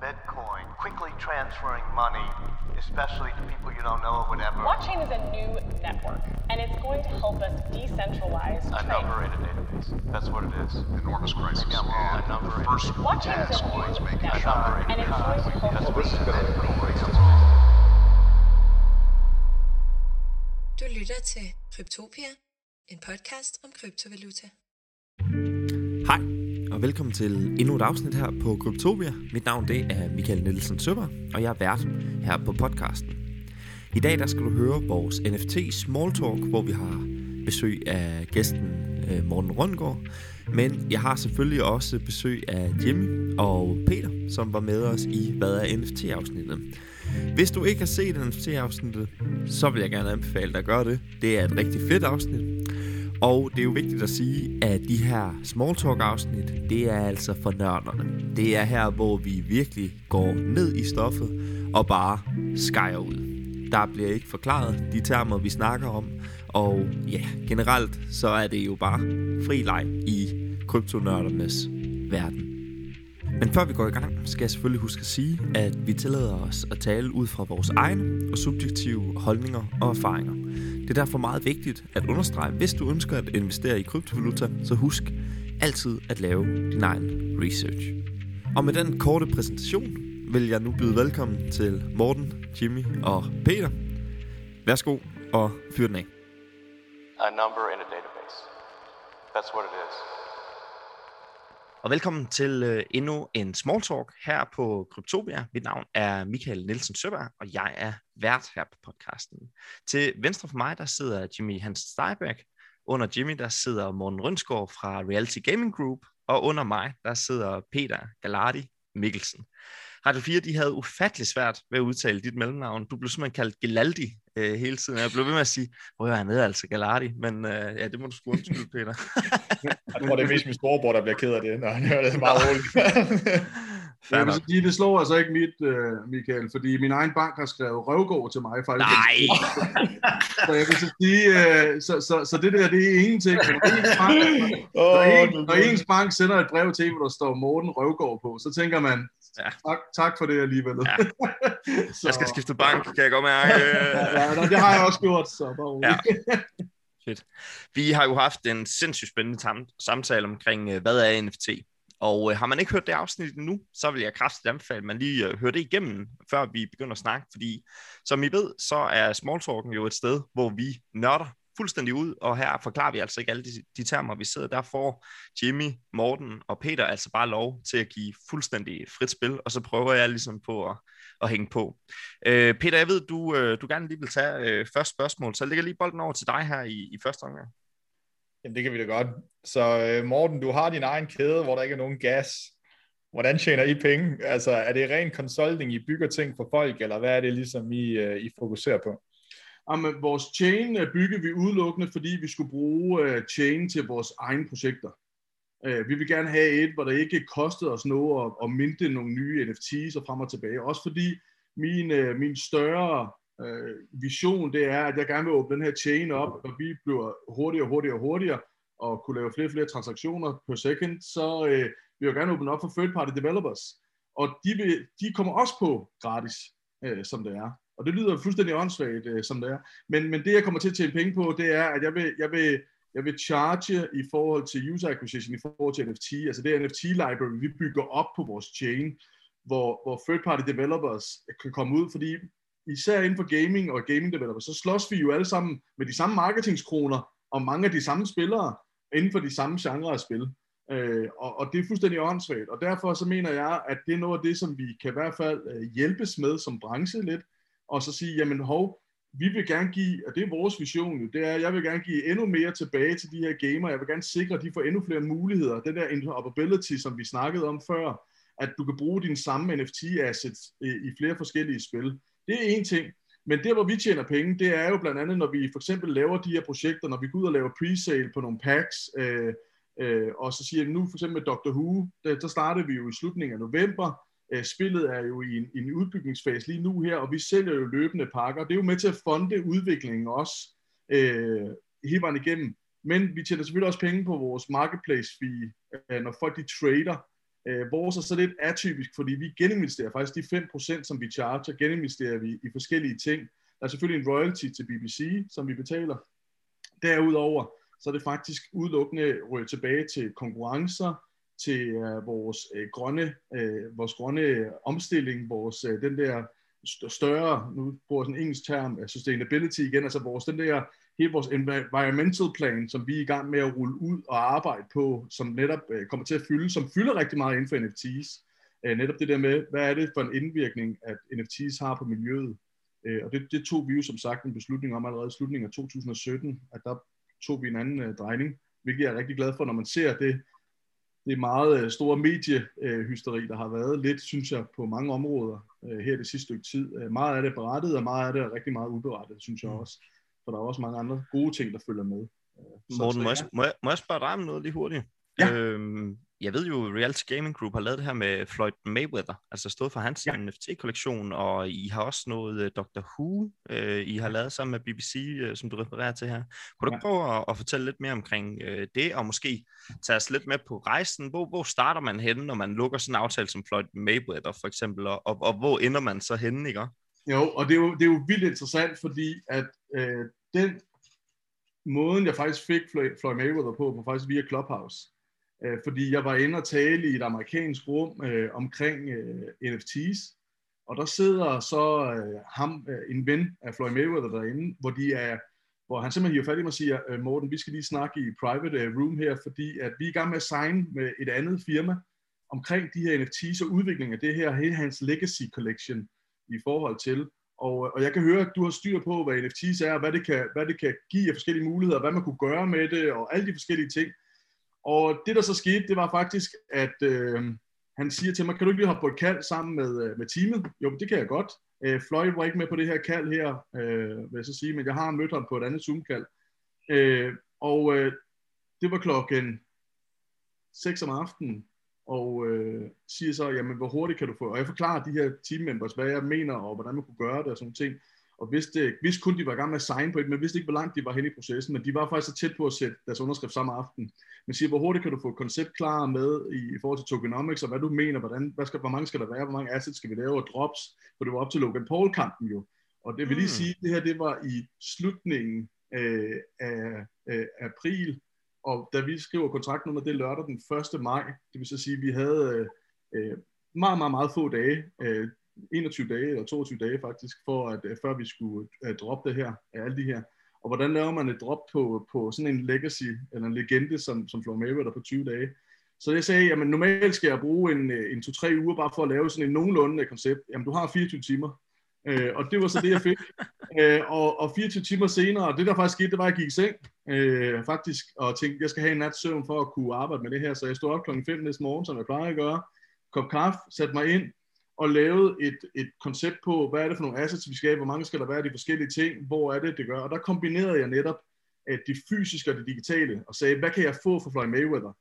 Bitcoin, quickly transferring money, especially to people you don't know or whatever. Blockchain is a new network, and it's going to help us decentralize A trade. number in a database. That's what it is. enormous crisis. Maybe I'm wrong. And A number the in- first Blockchain is task a was new making A sure network, number and it's going to help That's us what Du lytter til Kryptopia, en podcast om kryptovaluta. Og velkommen til endnu et afsnit her på Kryptopia. Mit navn det er Michael Nielsen Søber, og jeg er vært her på podcasten. I dag der skal du høre vores NFT Small Talk, hvor vi har besøg af gæsten øh, Morten Rundgaard. Men jeg har selvfølgelig også besøg af Jimmy og Peter, som var med os i Hvad er NFT-afsnittet. Hvis du ikke har set NFT-afsnittet, så vil jeg gerne anbefale dig at gøre det. Det er et rigtig fedt afsnit. Og det er jo vigtigt at sige, at de her small talk afsnit, det er altså for nørderne. Det er her, hvor vi virkelig går ned i stoffet og bare skærer ud. Der bliver ikke forklaret de termer, vi snakker om. Og ja, generelt så er det jo bare fri leg i kryptonørdernes verden. Men før vi går i gang, skal jeg selvfølgelig huske at sige, at vi tillader os at tale ud fra vores egne og subjektive holdninger og erfaringer. Det er derfor meget vigtigt at understrege, hvis du ønsker at investere i kryptovaluta, så husk altid at lave din egen research. Og med den korte præsentation vil jeg nu byde velkommen til Morten, Jimmy og Peter. Værsgo og fyr den af. A number in a database. That's what it is. Og velkommen til øh, endnu en small talk her på Kryptopia. Mit navn er Michael Nielsen Søberg, og jeg er vært her på podcasten. Til venstre for mig, der sidder Jimmy Hans Steiberg. Under Jimmy, der sidder Morten Rønsgaard fra Reality Gaming Group. Og under mig, der sidder Peter Galardi Mikkelsen. Radio 4, de havde ufattelig svært ved at udtale dit mellemnavn. Du blev simpelthen kaldt Gelaldi øh, hele tiden. Jeg blev ved med at sige, hvor er han nede, altså Galardi. Men øh, ja, det må du sgu undskylde, Peter. Jeg tror, det er mest min storebror, der bliver ked af det, når han hører det meget roligt. Jeg vil nok. sige, det slår altså ikke mit, uh, Michael, fordi min egen bank har skrevet røvgård til mig faktisk. Nej! Så jeg vil så sige, uh, så, så, så det der, det er ingenting. Når ens, bank, når, Åh, en, når ens bank sender et brev til hvor der står Morten Røvgård på, så tænker man, Ja. tak, tak for det alligevel. Ja. så, Jeg skal skifte bank, kan jeg godt mærke. Ja, nå, det har jeg også gjort, så bare. Ja. Fedt. Vi har jo haft en sindssygt spændende tam- samtale omkring, øh, hvad er NFT? Og øh, har man ikke hørt det afsnit endnu, så vil jeg kraftigt anbefale, at man lige øh, hører det igennem, før vi begynder at snakke. Fordi som I ved, så er Smalltalken jo et sted, hvor vi nørder fuldstændig ud, og her forklarer vi altså ikke alle de, de termer, vi sidder. Der får Jimmy, Morten og Peter altså bare lov til at give fuldstændig frit spil, og så prøver jeg ligesom på at, at hænge på. Øh, Peter, jeg ved, du, øh, du gerne lige vil tage øh, første spørgsmål, så jeg lægger lige bolden over til dig her i, i første omgang. Jamen, det kan vi da godt. Så øh, Morten, du har din egen kæde, hvor der ikke er nogen gas. Hvordan tjener I penge? Altså, er det ren consulting, I bygger ting for folk, eller hvad er det ligesom, I, øh, I fokuserer på? Jamen, vores chain øh, byggede vi udelukkende, fordi vi skulle bruge øh, chain til vores egne projekter. Uh, vi vil gerne have et, hvor det ikke kostede os noget at, at minte nogle nye NFT's og frem og tilbage. Også fordi min, øh, min større uh, vision, det er, at jeg gerne vil åbne den her chain op, og vi bliver hurtigere og hurtigere og hurtigere, og kunne lave flere og flere transaktioner per second, så uh, vil jeg gerne åbne op for third party developers. Og de, vil, de kommer også på gratis, øh, som det er. Og det lyder fuldstændig åndssvagt, øh, som det er. Men, men det, jeg kommer til at tjene penge på, det er, at jeg vil, jeg vil, jeg vil charge i forhold til user acquisition, i forhold til NFT. Altså det NFT-library, vi bygger op på vores chain, hvor, hvor third-party developers kan komme ud, fordi især inden for gaming og gaming developers, så slås vi jo alle sammen med de samme marketingskroner og mange af de samme spillere inden for de samme genrer af spil. Øh, og, og det er fuldstændig åndssvagt. Og derfor så mener jeg, at det er noget af det, som vi kan i hvert fald øh, hjælpes med som branche lidt, og så sige, jamen hov, vi vil gerne give, og det er vores vision jo, det er, at jeg vil gerne give endnu mere tilbage til de her gamer, jeg vil gerne sikre, at de får endnu flere muligheder, den der interoperability, som vi snakkede om før, at du kan bruge dine samme NFT-assets i, flere forskellige spil. Det er en ting, men der, hvor vi tjener penge, det er jo blandt andet, når vi for eksempel laver de her projekter, når vi går ud og laver presale på nogle packs, øh, øh, og så siger vi nu for eksempel med Doctor Who, der, der startede vi jo i slutningen af november, Øh, spillet er jo i en, i en udbygningsfase lige nu her, og vi sælger jo løbende pakker. Det er jo med til at fonde udviklingen også øh, hele vejen igennem. Men vi tjener selvfølgelig også penge på vores marketplace fee, øh, når folk de trader Øh, vores er så lidt atypisk, fordi vi geninvesterer faktisk de 5%, som vi charger, geninvesterer vi i forskellige ting. Der er selvfølgelig en royalty til BBC, som vi betaler. Derudover, så er det faktisk udelukkende røget tilbage til konkurrencer, til øh, vores øh, grønne, øh, vores grønne omstilling, vores øh, den der større, nu bruger jeg sådan en engelsk term, øh, sustainability igen, altså vores, den der, hele vores environmental plan, som vi er i gang med at rulle ud og arbejde på, som netop øh, kommer til at fylde, som fylder rigtig meget inden for NFTs. Øh, netop det der med, hvad er det for en indvirkning, at NFTs har på miljøet. Øh, og det, det tog vi jo som sagt en beslutning om allerede i slutningen af 2017, at der tog vi en anden øh, drejning, hvilket jeg er rigtig glad for, når man ser det det meget øh, store mediehysteri, der har været lidt, synes jeg, på mange områder øh, her det sidste stykke tid. Øh, meget af det er berettet, og meget af det er rigtig meget uberettet, synes jeg mm. også. For der er også mange andre gode ting, der følger med. Så, Morten, må, jeg, må, jeg, må jeg spørge dig om noget lige hurtigt? Ja. Øhm, jeg ved jo, Reality Gaming Group har lavet det her med Floyd Mayweather, altså stået for hans ja. NFT-kollektion, og I har også noget uh, Doctor Who, uh, I har lavet sammen med BBC, uh, øh, som du refererer til her. Kunne du ja. prøve at, at fortælle lidt mere omkring uh, det, og måske tage os lidt med på rejsen? Hvor, hvor starter man henne, når man lukker sådan en aftale som Floyd Mayweather for eksempel, og, og, og hvor ender man så henne, ikke? Jo, og det er jo, det er jo vildt interessant, fordi at øh, den måden, jeg faktisk fik Floyd Mayweather på, var faktisk via Clubhouse øh, fordi jeg var inde og tale i et amerikansk rum øh, omkring øh, NFTs, og der sidder så øh, ham, øh, en ven af Floyd Mayweather derinde, hvor de er hvor han simpelthen hiver fat i mig og siger, øh, Morten, vi skal lige snakke i private øh, room her, fordi at vi er i gang med at signe med et andet firma omkring de her NFTs og udviklingen af det her, hele hans legacy collection i forhold til. Og, øh, og jeg kan høre, at du har styr på, hvad NFTs er, og hvad det kan, hvad det kan give af forskellige muligheder, hvad man kunne gøre med det, og alle de forskellige ting. Og det, der så skete, det var faktisk, at øh, han siger til mig, kan du ikke lige hoppe på et kald sammen med, øh, med teamet? Jo, det kan jeg godt. Øh, Floyd var ikke med på det her kald her, øh, vil jeg så sige, men jeg har mødt ham på et andet Zoom-kald. Øh, og øh, det var klokken 6 om aftenen, og øh, siger så, jamen hvor hurtigt kan du få, og jeg forklarer de her teammembers, hvad jeg mener, og hvordan man kunne gøre det og sådan ting og vidste, vidste kun, de var i gang med at signe på et, men vidste ikke, hvor langt de var hen i processen, men de var faktisk så tæt på at sætte deres underskrift samme aften. Men siger, hvor hurtigt kan du få et koncept klar med i, i forhold til tokenomics, og hvad du mener, hvordan, hvad skal, hvor mange skal der være, hvor mange assets skal vi lave, og drops, for det var op til Logan Paul-kampen jo. Og det vil lige mm. sige, det her det var i slutningen øh, af øh, april, og da vi skriver kontraktnummer, det er lørdag den 1. maj, det vil så sige, at vi havde øh, meget, meget, meget få dage, øh, 21 dage eller 22 dage faktisk, for at, uh, før vi skulle uh, droppe det her, af alle de her. Og hvordan laver man et drop på, på sådan en legacy, eller en legende, som, som Floyd Mayweather på 20 dage? Så jeg sagde, jamen normalt skal jeg bruge en, øh, en 2-3 uger bare for at lave sådan en nogenlunde koncept. Jamen du har 24 timer. Uh, og det var så det, jeg fik. Uh, og, og 24 timer senere, det der faktisk skete, det var, at jeg gik i seng, uh, faktisk, og tænkte, jeg skal have en nat søvn for at kunne arbejde med det her. Så jeg stod op klokken 5 næste morgen, som jeg plejer at gøre, kop kaffe, satte mig ind, og lavet et, et koncept på, hvad er det for nogle assets, vi skal have, hvor mange skal der være af de forskellige ting, hvor er det, det gør. Og der kombinerede jeg netop at det fysiske og det digitale, og sagde, hvad kan jeg få for Floyd Mayweather?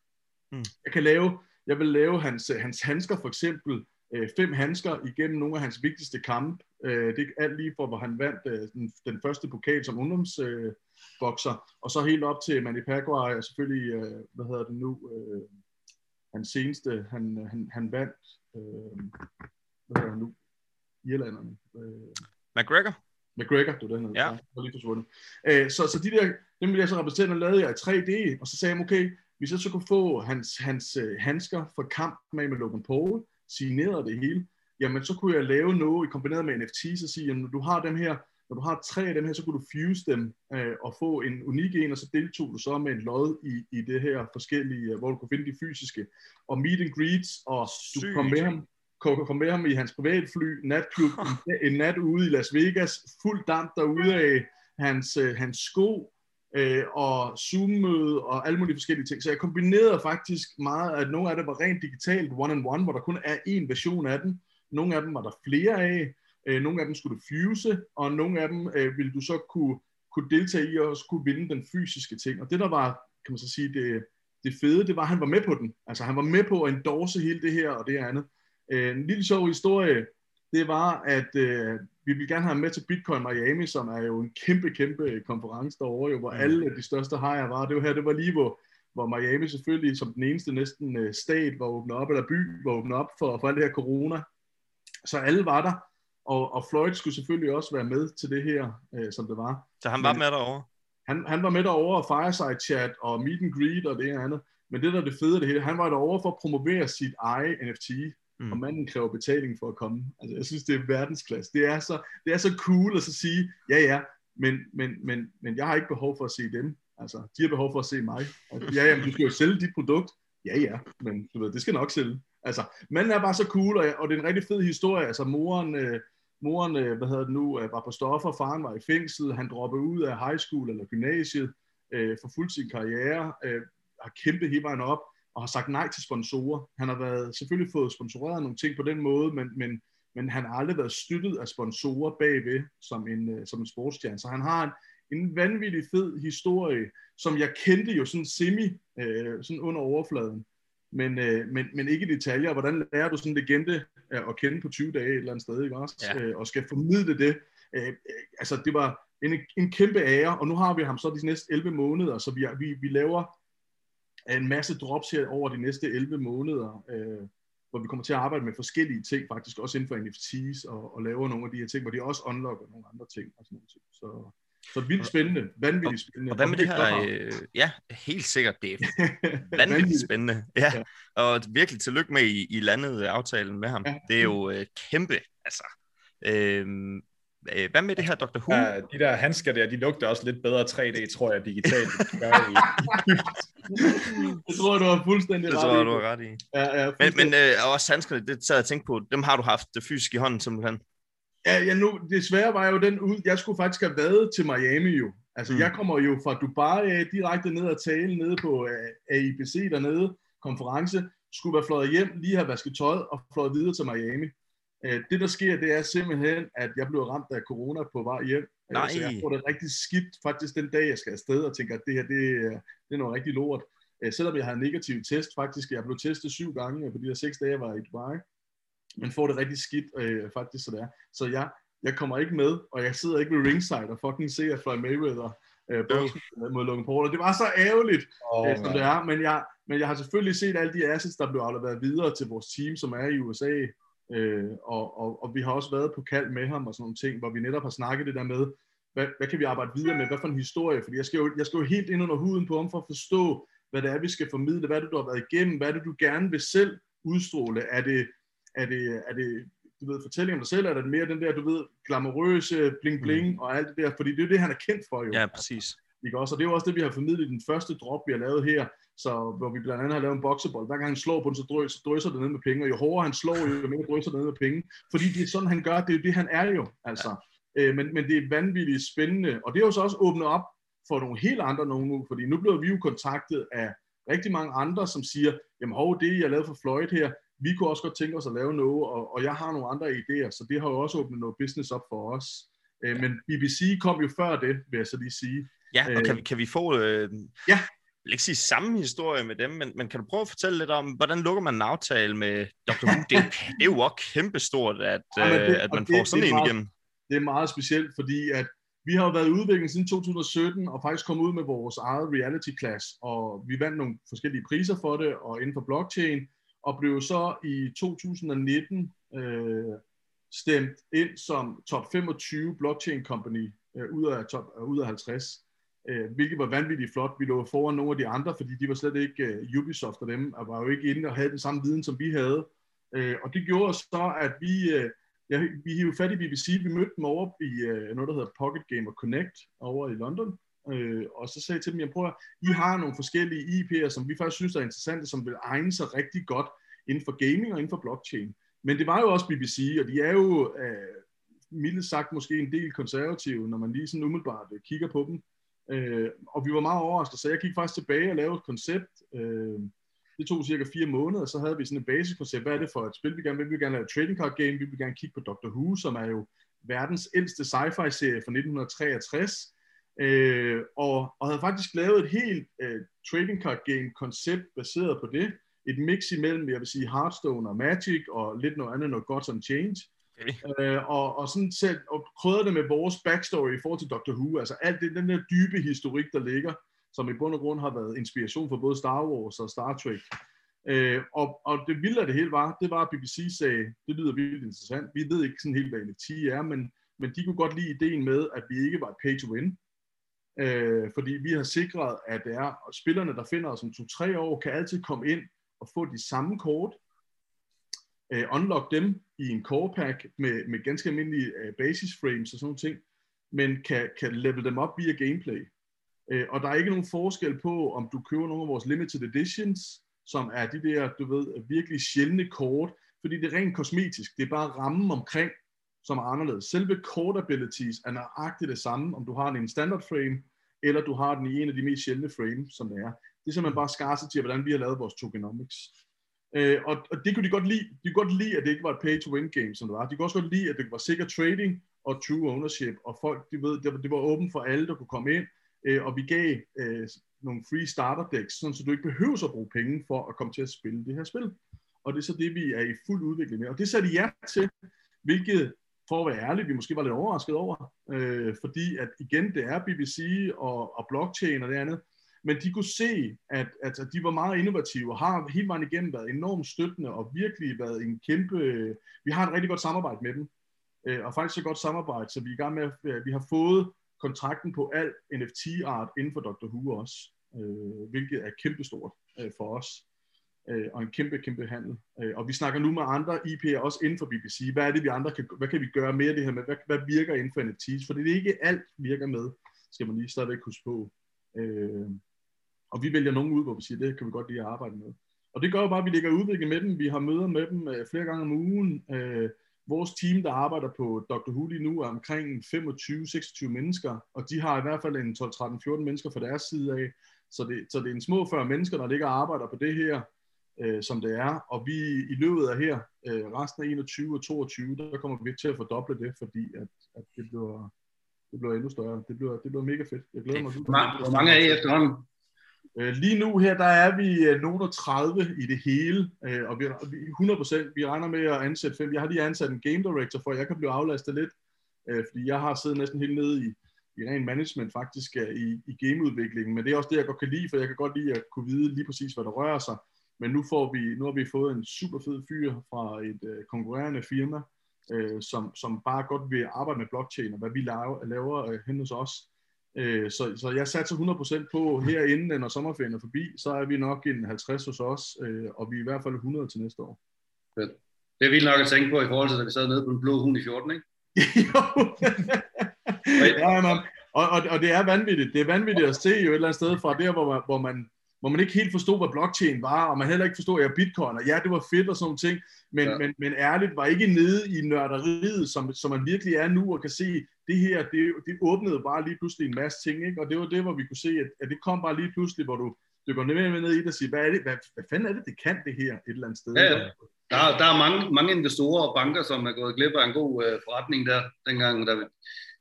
Mm. Jeg kan lave, jeg vil lave hans, hans handsker for eksempel, øh, fem handsker igennem nogle af hans vigtigste kampe. Øh, det er alt lige for, hvor han vandt øh, den, den første pokal som ungdomsbokser, og så helt op til Manny Pacquiao, og selvfølgelig, hvad hedder det nu, hans seneste, han, han, han vandt, hvad hedder han nu? Irlanderne. Øh, McGregor? McGregor, det var den, ja. der var lige forsvundet. Øh, så, så de der, dem ville jeg så repræsentere, og lavede jeg i 3D, og så sagde jeg, okay, hvis jeg så kunne få hans, hans uh, handsker for kamp med, med Logan Paul, signeret det hele, jamen så kunne jeg lave noget i kombineret med NFTs og sige, jamen du har dem her, når du har tre af dem her, så kunne du fuse dem øh, og få en unik en, og så deltog du så med en lod i, i det her forskellige, øh, hvor du kunne finde de fysiske, og meet and greets, og Sygt. du kom med ham, kom med ham i hans privatfly, natklub, en, en nat ude i Las Vegas, fuld damp derude af hans, øh, hans sko, øh, og Zoom-møde og alle mulige forskellige ting. Så jeg kombinerede faktisk meget, at nogle af det var rent digitalt, one-on-one, hvor der kun er én version af den. Nogle af dem var der flere af, øh, nogle af dem skulle du fuse, og nogle af dem øh, ville du så kunne, kunne deltage i og også kunne vinde den fysiske ting. Og det der var, kan man så sige, det, det fede, det var, at han var med på den. Altså han var med på at endorse hele det her og det andet. Øh, en lille sjov historie, det var, at øh, vi vil gerne have med til Bitcoin Miami, som er jo en kæmpe, kæmpe konference derovre, jo, hvor mm. alle de største hajer var. Det var her, det var lige, hvor, hvor Miami selvfølgelig som den eneste næsten øh, stat var åbnet op, eller by var åbnet op for, for alt det her corona. Så alle var der, og, og Floyd skulle selvfølgelig også være med til det her, øh, som det var. Så han var Men- med derovre? Han, han var med derovre og fireside chat og meet and greet og det ene og andet. Men det der er det fede af det hele, han var derovre for at promovere sit eget NFT, Mm. og manden kræver betaling for at komme. Altså, jeg synes, det er verdensklasse. Det er så, det er så cool at så sige, ja ja, men, men, men, men jeg har ikke behov for at se dem. Altså, de har behov for at se mig. Og, ja, jamen, du skal jo sælge dit produkt. Ja, ja, men du ved, det skal nok sælge. Altså, manden er bare så cool, og, og det er en rigtig fed historie. Altså, moren, øh, moren øh, hvad hedder det nu, øh, var på stoffer, faren var i fængsel, han droppede ud af high school eller gymnasiet, øh, forfulgte sin karriere, øh, har kæmpet hele vejen op, og har sagt nej til sponsorer. Han har været, selvfølgelig fået sponsoreret nogle ting på den måde, men, men, men han har aldrig været støttet af sponsorer bagved som en, øh, som en sportsstjerne. Så han har en, en vanvittig fed historie, som jeg kendte jo sådan semi, øh, sådan under overfladen, men, øh, men, men ikke i detaljer. Hvordan lærer du sådan en legende øh, at kende på 20 dage et eller andet sted, ikke også? Ja. Øh, og skal formidle det. Øh, øh, altså, det var en, en kæmpe ære, og nu har vi ham så de næste 11 måneder, så vi, vi, vi laver en masse drops her over de næste 11 måneder, øh, hvor vi kommer til at arbejde med forskellige ting, faktisk også inden for NFTs, og, og laver nogle af de her ting, hvor de også unlocker nogle andre ting. Og sådan nogle ting. Så, så vildt spændende, vanvittigt spændende. Og hvad med det her? Øh, ja, helt sikkert. Det er vanvittigt spændende. Ja. Ja. Og virkelig tillykke med, I, I landede aftalen med ham. Ja. Det er jo øh, kæmpe, altså. Øhm, øh, hvad med det her Dr. Who? Ja, de der handsker der, de lugter også lidt bedre 3D, tror jeg, digitalt. Det tror jeg, du har fuldstændig Det ret tror jeg, i. du har ret i. Ja, ja, Men, men øh, og også handskerne, det sad jeg tænkte på, dem har du haft det fysisk i hånden simpelthen. Ja, ja nu, desværre var jo den ud, jeg skulle faktisk have været til Miami jo. Altså, Mm. jeg kommer jo fra Dubai af, direkte ned og tale nede på uh, AIBC dernede, konference, skulle være fløjet hjem, lige have vasket tøj og fløjet videre til Miami. Uh, det, der sker, det er simpelthen, at jeg blev ramt af corona på vej hjem. Uh, Nej. Så jeg får det rigtig skidt faktisk den dag, jeg skal afsted, og tænker, at det her, det, er- det er noget rigtig lort. Selvom jeg har en negativ test, faktisk, jeg blev testet syv gange på de her seks dage, jeg var i Dubai, men får det rigtig skidt, øh, faktisk, så det er. Så jeg, jeg kommer ikke med, og jeg sidder ikke ved ringside og fucking ser Floyd Mayweather øh, boksen mod Logan Paul, og det var så ærgerligt, Åh, øh, som det er, men jeg, men jeg har selvfølgelig set alle de assets, der blev afleveret videre til vores team, som er i USA, øh, og, og, og vi har også været på kald med ham og sådan nogle ting, hvor vi netop har snakket det der med, hvad, hvad kan vi arbejde videre med, hvad for en historie, fordi jeg skal, jo, jeg skal jo helt ind under huden på ham for at forstå, hvad det er, vi skal formidle, hvad er det, du har været igennem, hvad er det, du gerne vil selv udstråle, er det, er det, er det du ved, fortælling om dig selv, eller er det mere den der, du ved, glamourøse bling bling mm. og alt det der, fordi det er jo det, han er kendt for jo. Ja, præcis. Ikke også? Og det er jo også det, vi har formidlet i den første drop, vi har lavet her, så, hvor vi blandt andet har lavet en boksebold. Hver gang han slår på den, så, drysser det ned med penge, og jo hårdere han slår, jo mere drysser det ned med penge. Fordi det er sådan, han gør. Det er jo det, han er jo. Altså. Ja. Øh, men, men det er vanvittigt spændende. Og det er jo så også åbnet op for nogle helt andre nogen nu, fordi nu bliver vi jo kontaktet af rigtig mange andre, som siger, jamen hov, det jeg lavede for Floyd her, vi kunne også godt tænke os at lave noget, og, og jeg har nogle andre idéer, så det har jo også åbnet noget business op for os. Øh, men BBC kom jo før det, vil jeg så lige sige. Ja, og Øh, kan, vi- kan vi få, øh, ja. jeg vil ikke sige samme historie med dem, men, men kan du prøve at fortælle lidt om, hvordan lukker man en aftale med Dr. Who? Det det er jo også kæmpestort, at, Ja, men øh, det- at man det- får sådan det en meget- igennem. det er meget specielt, fordi at vi har jo været i udvikling siden 2017, og faktisk kommet ud med vores eget reality class, og vi vandt nogle forskellige priser for det, og inden for blockchain, og blev så i 2019 øh, stemt ind som top 25 blockchain company øh, ud, af top, øh, ud af 50, øh, hvilket var vanvittigt flot. Vi lå foran nogle af de andre, fordi de var slet ikke øh, Ubisoft og dem, og var jo ikke inde og havde den samme viden, som vi havde. Øh, og det gjorde så, at vi... Øh, Ja, vi hivede fat i BBC, vi mødte dem over i øh, noget, der hedder Pocket Gamer Connect over i London, øh, og så sagde jeg til dem, jeg prøver, I har nogle forskellige IP'er, som vi faktisk synes er interessante, som vil egne sig rigtig godt inden for gaming og inden for blockchain. Men det var jo også BBC, og de er jo øh, mildt sagt måske en del konservative, når man lige sådan umiddelbart øh, kigger på dem. Øh, og vi var meget overrasket, så jeg gik faktisk tilbage og lavede et koncept, øh, det tog cirka fire måneder, så havde vi sådan et basiskoncept. Hvad er det for et spil, vi gerne vil? Vi vil gerne lave et trading card game, vi vil gerne kigge på Doctor Who, som er jo verdens ældste sci-fi serie fra 1963. Øh, og, og havde faktisk lavet et helt øh, trading card game koncept baseret på det. Et mix imellem, jeg vil sige, Hearthstone og Magic, og lidt noget andet, noget Gods and Change. Okay. Øh, og, og sådan selv, og krydrede det med vores backstory i forhold til Doctor Who, altså alt det, den der dybe historik, der ligger. som i bund og grund har været inspiration for både Star Wars og Star Trek. Øh, og, og det vilde af det hele var, det var, at BBC sagde, det lyder vildt interessant, vi ved ikke sådan helt, hvad NFT er, men, men de kunne godt lide ideen med, at vi ikke var et pay-to-win, øh, fordi vi har sikret, at det er, at spillerne, der finder os om to-tre år, kan altid komme ind og få de samme kort, øh, unlock dem i en core pack med, med ganske almindelige øh, basis frames og sådan nogle ting, men kan, kan level dem op via gameplay. Øh, og der er ikke nogen forskel på, om du køber nogle af vores limited editions, som er de der, du ved, virkelig sjældne kort, fordi det er rent kosmetisk. Det er bare rammen omkring, som er anderledes. Selve core abilities er nøjagtigt det samme, om du har den i en standard frame, eller du har den i en af de mest sjældne frames, som det er. Det er simpelthen bare scarcity af, hvordan vi har lavet vores tokenomics. Øh, og, og det kunne de godt lide. De kunne godt lide, at det ikke var et pay-to-win game, som det var. De kunne også godt lide, at det var sikker trading og true ownership, og folk, de ved, det var, det var åbent for alle, der kunne komme ind, øh, og vi gav øh, nogle free starter decks, sådan, så du ikke behøver at bruge penge for at komme til at spille det her spil. Og det er så det, vi er i fuld udvikling med. Og det satte ja til, hvilket for at være ærlig, vi måske var lidt overrasket over, øh, fordi at igen, det er BBC og, og blockchain og det andet, men de kunne se, at, at, at de var meget innovative og har hele vejen igennem været enormt støttende og virkelig været en kæmpe... Vi har et rigtig godt samarbejde med dem, øh, og faktisk så godt samarbejde, så vi er i gang med, at vi har fået kontrakten på al NFT-art inden for Dr. Who også, øh, hvilket er kæmpestort for os og en kæmpe, kæmpe handel. Og vi snakker nu med andre IP'er også inden for BBC. Hvad er det, vi andre kan, hvad kan vi gøre mere det her med? Hvad, hvad virker inden for NFTs? For det er ikke alt virker med, skal man lige stadigvæk huske på. Og vi vælger nogen ud, hvor vi siger, det kan vi godt lide at arbejde med. Og det gør jo bare, at vi ligger udvikling med dem. Vi har møder med dem øh, flere gange om ugen. Øh, vores team, der arbejder på Dr. Who lige nu, er omkring 25-26 mennesker, og de har i hvert fald en 12-13-14 mennesker fra deres side af. Så det, så det er en små 40 mennesker, der ligger og arbejder på det her, øh, som det er. Og vi i løbet af her, øh, resten af 21 og 22, der kommer vi til at fordoble det, fordi at, at det bliver det bliver endnu større. Det bliver, det bliver mega fedt. Jeg glæder mig. Hvor mange er I efterhånden? Øh, lige nu her, der er vi øh, nogen 30 i det hele, øh, og vi, 100%, vi regner med at ansætte fem. Jeg har lige ansat en game director, for at jeg kan blive aflastet lidt, fordi jeg har siddet næsten helt nede i, i ren management faktisk i, i gameudviklingen, men det er også det, jeg godt kan lide, for jeg kan godt lide at kunne vide lige præcis, hvad der rører sig. Men nu, får vi, nu har vi fået en super fed fyr fra et konkurrerende firma, som, som bare godt vil arbejde med blockchain, og hvad vi laver, laver hen hos os. Øh, så, så jeg satser 100% på herinde, når sommerferien er forbi, så er vi nok en 50 hos os, øh, og vi er i hvert fald 100 til næste år. Fedt. Det er vildt nok at tænke på i forhold til, at vi sad nede på den blå hund i 14, ikke? jo. ja, man. Og, og, og det er vanvittigt. Det er vanvittigt at se jo et eller andet sted fra der, hvor man, hvor man hvor man ikke helt forstod, hvad blockchain var, og man heller ikke forstod, at bitcoin, og ja, det var fedt og sådan nogle ting, men, ja. men, men ærligt var ikke nede i nørderiet, som, som man virkelig er nu, og kan se, det her, det, det åbnede bare lige pludselig en masse ting, ikke? og det var det, hvor vi kunne se, at, at det kom bare lige pludselig, hvor du dykker ned, ned i det og siger, hvad, er det, hvad, hvad fanden er det, det kan det her et eller andet sted? Ja, ja. Der, er, der er mange, mange investorer og banker, som er gået glip af en god uh, forretning der, dengang. Der,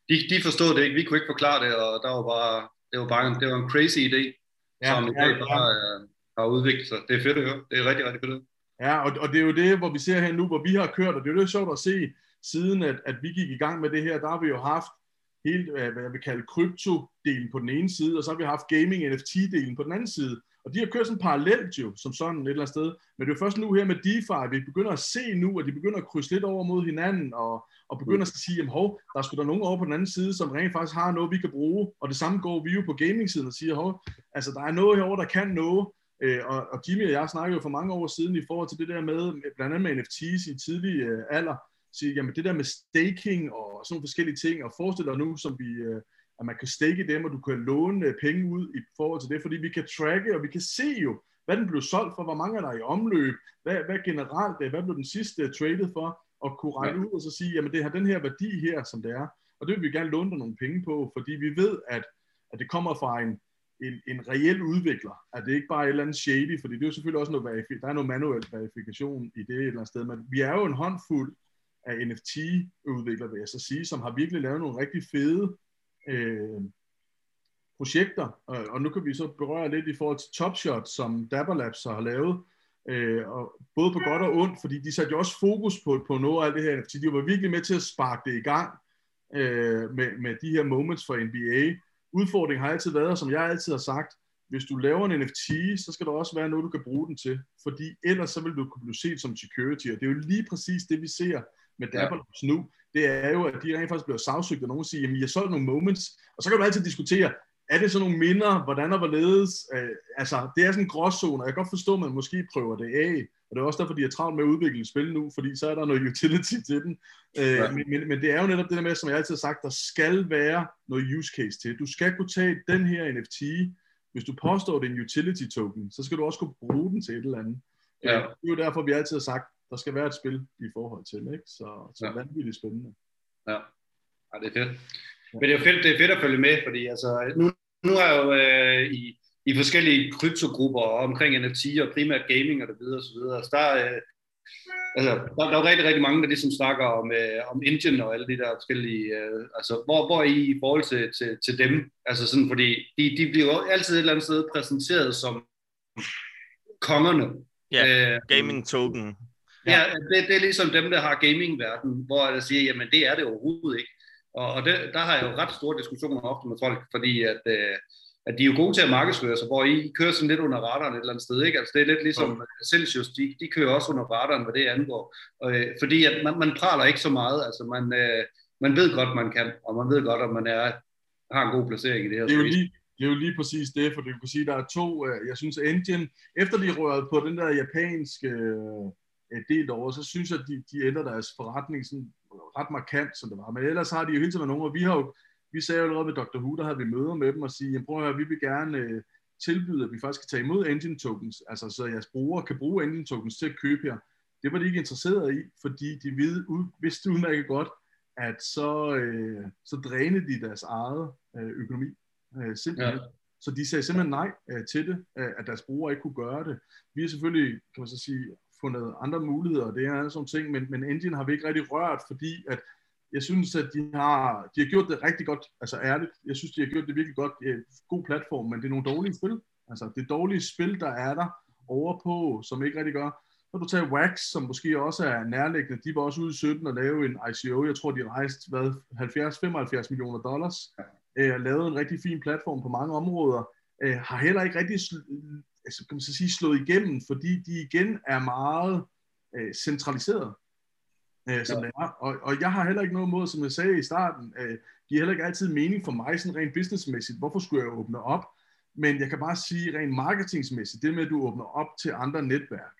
de, de forstod det ikke, vi kunne ikke forklare det, og der var bare, det var bare det var en crazy idé ja, som i dag ja, bare ja. har udviklet sig. Det er fedt at høre. Det er rigtig, rigtig fedt Ja, og, og det er jo det, hvor vi ser her nu, hvor vi har kørt, og det er jo det sjovt at se, siden at, at vi gik i gang med det her, der har vi jo haft hele, hvad jeg vil kalde krypto-delen på den ene side, og så har vi haft gaming NFT-delen på den anden side. Og de har kørt sådan parallelt jo, som sådan et eller andet sted. Men det er jo først nu her med DeFi, vi begynder at se nu, at de begynder at krydse lidt over mod hinanden, og, og begynder at sige, at hov, der er sgu der nogen over på den anden side, som rent faktisk har noget, vi kan bruge. Og det samme går vi jo på gaming-siden og siger, hov, altså der er noget herovre, der kan noget. Øh, og, og Jimmy og jeg snakkede jo for mange år siden i forhold til det der med, blandt andet med NFT's i tidlig øh, alder, sige, jamen det der med staking og sådan nogle forskellige ting, og forestil dig nu, som vi, øh, at man kan stake dem, og du kan låne øh, penge ud i forhold til det, fordi vi kan tracke, og vi kan se jo, hvad den blev solgt for, hvor mange er der i omløb, hvad, hvad generelt, hvad blev den sidste traded for, og kunne regne ja. ud og så sige, jamen det har den her værdi her, som det er, og det vil vi gerne låne dig nogle penge på, fordi vi ved, at, at det kommer fra en, en, en reel udvikler, at det ikke bare er et eller andet shady, fordi det er jo selvfølgelig også noget, verifi- der er noget manuel verifikation i det et eller andet sted, men vi er jo en håndfuld af NFT-udviklere, vil jeg så sige, som har virkelig lavet nogle rigtig fede øh, projekter, og, og nu kan vi så berøre lidt i forhold til Top Shot, som Dapper Labs har lavet, øh, og både på godt og ondt, fordi de satte jo også fokus på, på noget af det her NFT. De var virkelig med til at sparke det i gang øh, med, med de her moments for NBA. Udfordringen har altid været, som jeg altid har sagt, hvis du laver en NFT, så skal der også være noget, du kan bruge den til, fordi ellers så vil du kunne blive set som security, og det er jo lige præcis det, vi ser med Dapper ja. nu, det er jo, at de rent faktisk bliver sagsøgt, og nogen siger, jamen, jeg solgt nogle moments, og så kan du altid diskutere, er det så nogle minder, hvordan og hvorledes, øh, altså, det er sådan en gråzone, og jeg kan godt forstå, at man måske prøver det af, og det er også derfor, de er travlt med at udvikle et spil nu, fordi så er der noget utility til den, øh, ja. men, men, men det er jo netop det der med, som jeg altid har sagt, der skal være noget use case til. Du skal kunne tage den her NFT, hvis du påstår, det er en utility token, så skal du også kunne bruge den til et eller andet. Ja. Øh, det er jo derfor, vi altid har sagt, der skal være et spil i forhold til, ikke? Så, så ja. vanvittigt spændende. Ja. ja, det er fedt. Men det er fedt, det er fedt at følge med, fordi altså, nu, nu er jeg jo øh, i, i forskellige kryptogrupper omkring NFT og primært gaming og det videre og så videre. Så der, øh, altså, der, der er jo rigtig, rigtig mange, der ligesom snakker om, øh, om engine og alle de der forskellige, øh, altså hvor, hvor er I i forhold til, til, til dem? Altså sådan, fordi de, de bliver jo altid et eller andet sted præsenteret som kongerne. Ja, øh, gaming token. Ja, det, det er ligesom dem, der har gaming-verden, hvor jeg siger, jamen det er det overhovedet ikke. Og, og det, der har jeg jo ret store diskussioner ofte med folk, fordi at, øh, at de er jo gode til at markedsføre sig, hvor I kører sådan lidt under radaren et eller andet sted, ikke? Altså det er lidt ligesom okay. Celsius, de, de kører også under radaren, hvad det angår. Øh, fordi at man, man praler ikke så meget, altså man, øh, man ved godt, man kan, og man ved godt, at man er, har en god placering i det her. Det er jo lige, det er jo lige præcis det, for du kan sige, der er to, øh, jeg synes Engine, efter de rørede på den der japanske øh, del over, så synes jeg, at de, de ændrer deres forretning sådan ret markant, som det var. Men ellers har de jo hele tiden nogen, og vi har jo, vi sagde jo allerede med Dr. Who, der havde vi møder med dem og sige, prøv at høre, vi vil gerne øh, tilbyde, at vi faktisk kan tage imod engine tokens, altså så jeres brugere kan bruge engine tokens til at købe her. Det var de ikke interesseret i, fordi de ved, ud, vidste udmærket godt, at så, øh, så drænede de deres eget øh, økonomi. Øh, simpelthen. Ja. Så de sagde simpelthen nej øh, til det, øh, at deres brugere ikke kunne gøre det. Vi har selvfølgelig, kan man så sige, fundet andre muligheder, og det er sådan ting, men, men Engine har vi ikke rigtig rørt, fordi at jeg synes, at de har, de har gjort det rigtig godt, altså ærligt, jeg synes, de har gjort det virkelig godt, ja, god platform, men det er nogle dårlige spil, altså det er dårlige spil, der er der over på, som ikke rigtig gør. Når du tager Wax, som måske også er nærliggende, de var også ude i 17 og lave en ICO, jeg tror, de rejste hvad, 70-75 millioner dollars, øh, lavet en rigtig fin platform på mange områder, øh, har heller ikke rigtig altså, kan man så sige, slået igennem, fordi de igen er meget øh, centraliseret, øh, som ja. det er. Og, og jeg har heller ikke noget mod, som jeg sagde i starten, øh, giver heller ikke altid mening for mig, sådan rent businessmæssigt, hvorfor skulle jeg åbne op? Men jeg kan bare sige rent marketingsmæssigt, det med, at du åbner op til andre netværk,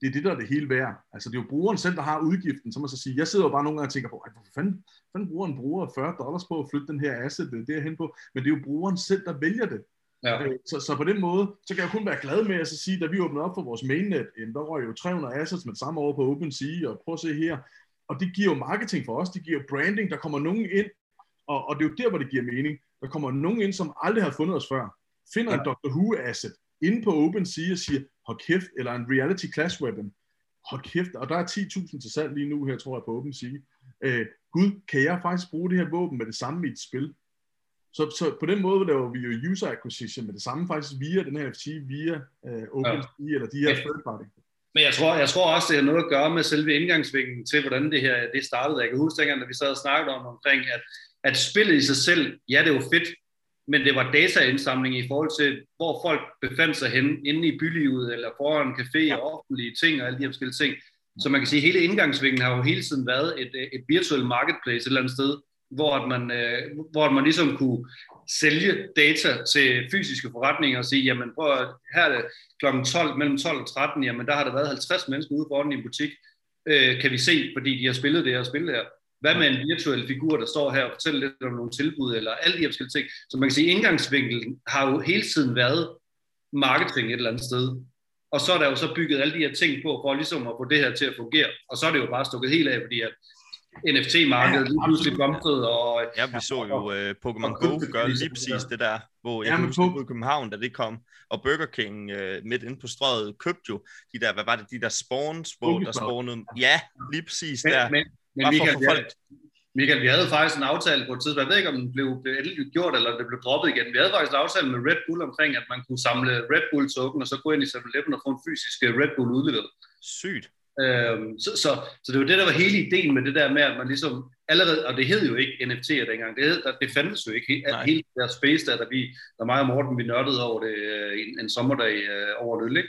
det er det, der er det hele værd. Altså det er jo brugeren selv, der har udgiften, så man så sige, jeg sidder jo bare nogle gange og tænker på, hvorfor fanden, fanden bruger en bruger 40 dollars på at flytte den her asset derhen på, men det er jo brugeren selv, der vælger det. Ja. Øh, så, så på den måde, så kan jeg kun være glad med at så sige, da vi åbnede op for vores mainnet, der røg jo 300 assets med samme år på OpenSea, og prøv at se her, og det giver jo marketing for os, det giver branding, der kommer nogen ind, og, og det er jo der, hvor det giver mening. Der kommer nogen ind, som aldrig har fundet os før, finder ja. en Dr. Who asset inde på OpenSea og siger, hold kæft, eller en reality class weapon, hold kæft, og der er 10.000 til salg lige nu her, tror jeg, på OpenSea. Øh, Gud, kan jeg faktisk bruge det her våben med det samme i et spil? Så, så på den måde laver vi jo user acquisition med det samme faktisk via den her NFT, via uh, OpenSea ja. eller de her third party. Men jeg tror, jeg tror også, det har noget at gøre med selve indgangsvinklen til, hvordan det her det startede. Jeg kan huske dengang, da vi sad og snakkede om omkring, at, at spillet i sig selv, ja, det var fedt, men det var dataindsamling i forhold til, hvor folk befandt sig henne, inde i bylivet, eller foran en café og offentlige ting og alle de her forskellige ting. Så man kan sige, at hele indgangsvinklen har jo hele tiden været et, et virtuelt marketplace et eller andet sted, hvor man, øh, hvor man ligesom kunne sælge data til fysiske forretninger og sige, jamen prøv at, her er det kl. 12, mellem 12 og 13, jamen der har der været 50 mennesker ude foran i en butik, øh, kan vi se, fordi de har spillet det her spil her. Hvad med en virtuel figur, der står her og fortæller lidt om nogle tilbud, eller alle de her forskellige ting. Så man kan sige, at indgangsvinkelen har jo hele tiden været marketing et eller andet sted. Og så er der jo så bygget alle de her ting på, for ligesom at få det her til at fungere. Og så er det jo bare stukket helt af, fordi at NFT-markedet lige pludselig blomstrede. Og, ja, vi så jo uh, Pokémon Go gøre lige præcis det der, hvor jeg ja, huske på København, da det kom, og Burger King uh, midt inde på strøget købte jo de der, hvad var det, de der spawns, hvor der spawnede, ja, lige præcis men, der. Men, men Michael, for folk... Michael, vi havde faktisk en aftale på et tidspunkt, jeg ved ikke, om den blev, blev endelig gjort, eller det blev droppet igen. Vi havde faktisk en aftale med Red Bull omkring, at man kunne samle Red Bull token, og så gå ind i 7-Eleven og få en fysisk Red Bull udleveret. Sygt. Øhm, så, så, så det var det, der var hele ideen med det der med, at man ligesom allerede, og det hed jo ikke NFT'er dengang, det, hed, det fandtes jo ikke, Nej. hele det der space der, der vi, der mig og Morten, vi nørdede over det øh, en, en sommerdag øh, over en øl?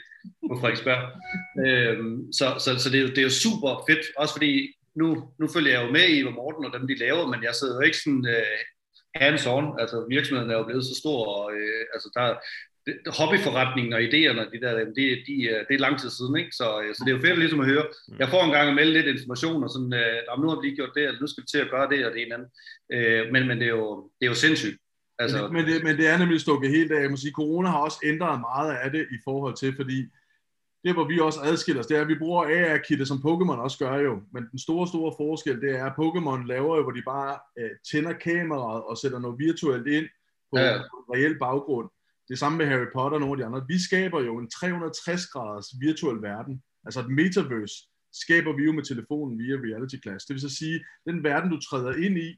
På Frederiksberg. øhm, så så, så det, er det er jo super fedt, også fordi nu, nu følger jeg jo med i, hvad Morten og dem de laver, men jeg sidder jo ikke sådan øh, hands-on, altså virksomheden er jo blevet så stor, og øh, altså der, hobbyforretningen og idéerne, de der, de, de, øh, det er lang tid siden, ikke? Så, øh, så det er jo fedt ligesom at høre. Jeg får en gang melde lidt information, og sådan, øh, "Nå, nu har vi lige gjort det, eller nu skal vi til at gøre det, og det ene andet. Øh, men, men det er jo, det er jo sindssygt. Altså, men, det, men det er nemlig stukket helt af. Jeg må sige, corona har også ændret meget af det i forhold til, fordi det, hvor vi også adskiller os, det er, at vi bruger AR-kitter, som Pokémon også gør jo. Men den store, store forskel, det er, at Pokémon laver jo, hvor de bare øh, tænder kameraet og sætter noget virtuelt ind på ja. en reel baggrund. Det samme med Harry Potter og nogle af de andre. Vi skaber jo en 360-graders virtuel verden. Altså et metaverse skaber vi jo med telefonen via Reality Class. Det vil så sige, den verden, du træder ind i,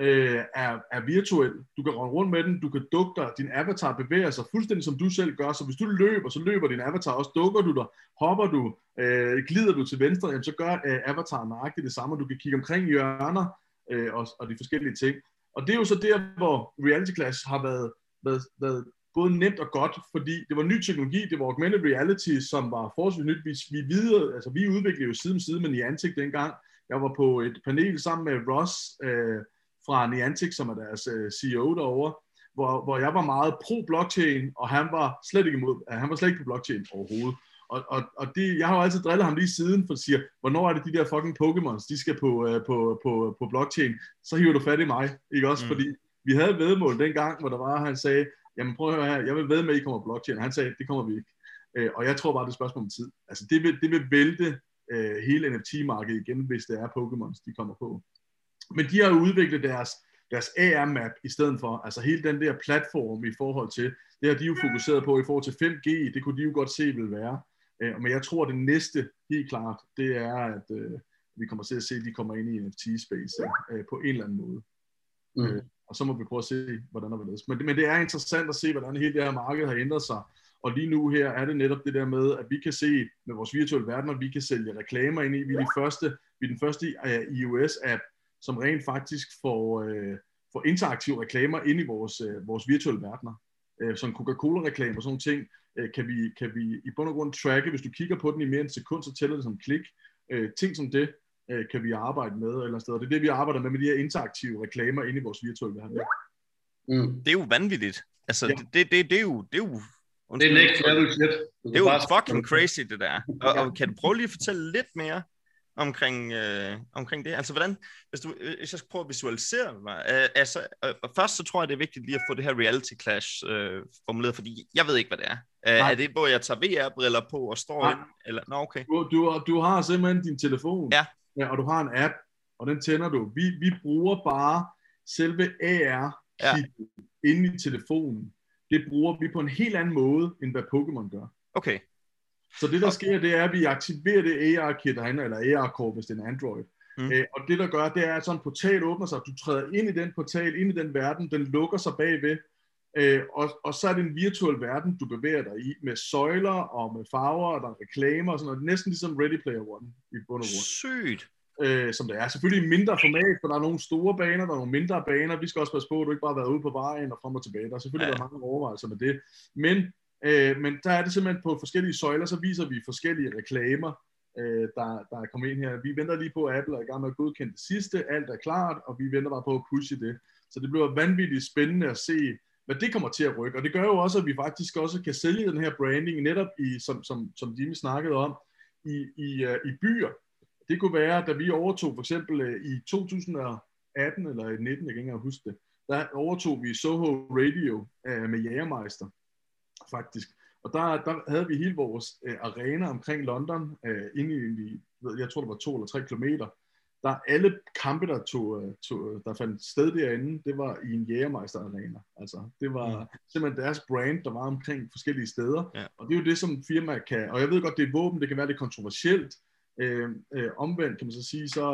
øh, er, er virtuel. Du kan rende rundt med den, du kan dukke dig, din avatar bevæger sig fuldstændig som du selv gør, så hvis du løber, så løber din avatar også, dukker du dig, hopper du, øh, glider du til venstre, jamen, så gør øh, avataren nøjagtigt det samme, du kan kigge omkring hjørner øh, og, og de forskellige ting. Og det er jo så der, hvor Reality Class har været, været, været både nemt og godt, fordi det var ny teknologi, det var augmented reality, som var forholdsvis nyt. Vi, vi, videre, altså, vi udviklede jo side om side med Niantic dengang. Jeg var på et panel sammen med Ross øh, fra Niantic, som er deres øh, CEO derovre, hvor, hvor jeg var meget pro-blockchain, og han var slet ikke imod, han var slet ikke på blockchain overhovedet. Og, og, og det, jeg har jo altid drillet ham lige siden, for at sige, hvornår er det de der fucking Pokémons, de skal på, øh, på, på, på blockchain, så hiver du fat i mig, ikke også? Mm. Fordi vi havde et vedmål dengang, hvor der var, han sagde, jamen prøv at høre her, jeg vil ved med, at I kommer blockchain. Han sagde, det kommer vi ikke. Øh, og jeg tror bare, det er et spørgsmål om tid. Altså det vil, det vil vælte øh, hele NFT-markedet igen, hvis det er Pokémons, de kommer på. Men de har jo udviklet deres, deres AR-map i stedet for, altså hele den der platform i forhold til, det har de jo fokuseret på i forhold til 5G, det kunne de jo godt se vil være. Øh, men jeg tror, det næste, helt klart, det er, at øh, vi kommer til at se, at de kommer ind i NFT-space øh, på en eller anden måde. mm. Øh, og så må vi prøve at se, hvordan der vil ledes. Men, men det er interessant at se, hvordan hele det her marked har ændret sig. Og lige nu her er det netop det der med, at vi kan se med vores virtuelle verden, at vi kan sælge reklamer ind i. Vi er, de første, vi er den første uh, iOS-app, som rent faktisk får, øh, får interaktive reklamer ind i vores, øh, vores virtuelle verdener. Øh, som Coca-Cola-reklamer og sådan nogle ting, øh, kan, vi, kan vi i bund og grund tracke. Hvis du kigger på den i mere end en sekund, så tæller det som klik. Øh, ting som det, øh, kan vi arbejde med eller andet sted. Og det er det, vi arbejder med med de her interaktive reklamer inde i vores virtuelle verden. Mm. Det er jo vanvittigt. Altså, Ja. det, det, det, det er jo... Det er jo Det undskyld, er next level shit. Det er jo fucking crazy, det der. Og, og kan du prøve lige at fortælle lidt mere omkring, øh, omkring det? Altså, hvordan, hvis, du, øh, hvis jeg skal prøve at visualisere mig, øh, altså, øh, og først så tror jeg, det er vigtigt lige at få det her reality clash øh, formuleret, fordi jeg ved ikke, hvad det er. Øh, Nej. er det, hvor jeg tager VR-briller på og står Nej. ind? Eller, nå, okay. Du, du, har- du har simpelthen din telefon, Ja. Ja, og du har en app, og den tænder du. Vi, vi bruger bare selve AR Ja. inde i telefonen. Det bruger vi på en helt anden måde, end hvad Pokémon gør. Okay. Så det, der sker, det er, at vi aktiverer det AR-kit herinde, eller AR-kort, hvis det er en Android. Mm. Øh, og det, der gør, det er, at sådan en portal åbner sig. Du træder ind i den portal, ind i den verden, den lukker sig bagved, øh, og, og så er det en virtuel verden, du bevæger dig i, med søjler og med farver, og der er reklamer og sådan noget. Næsten ligesom Ready Player One i bund og grund Sygt. øh, som det er. Selvfølgelig i mindre format, for der er nogle store baner, der er nogle mindre baner. Vi skal også passe på, at du ikke bare har været ude på vejen og frem og tilbage. Der er selvfølgelig Ja. ja. mange overvejelser med det. Men, øh, men der er det simpelthen på forskellige søjler, så viser vi forskellige reklamer, øh, der, der er kommet ind her. Vi venter lige på, at Apple er i gang med at godkende det sidste. Alt er klart, og vi venter bare på at pushe det. Så det bliver vanvittigt spændende at se, hvad det kommer til at rykke. Og det gør jo også, at vi faktisk også kan sælge den her branding netop i, som, som, som Jimmy snakkede om, i, i, uh, i byer. Det kunne være, da vi overtog for eksempel uh, i 2018 eller i 19, jeg kan ikke engang huske det, der overtog vi Soho Radio uh, med Jægermeister, faktisk. Og der, der havde vi hele vores uh, arena omkring London, uh, inde i, ved- jeg tror det var to eller tre kilometer. Der alle kampe, der, tog, øh, tog, der fandt sted derinde, det var i en Jægermeister arena. Altså, det var Mm. simpelthen deres brand, der var omkring forskellige steder. Ja. Og det er jo det, som firma kan, og jeg ved godt, det er våben, det kan være lidt kontroversielt, øh, øh, omvendt kan man så sige, så,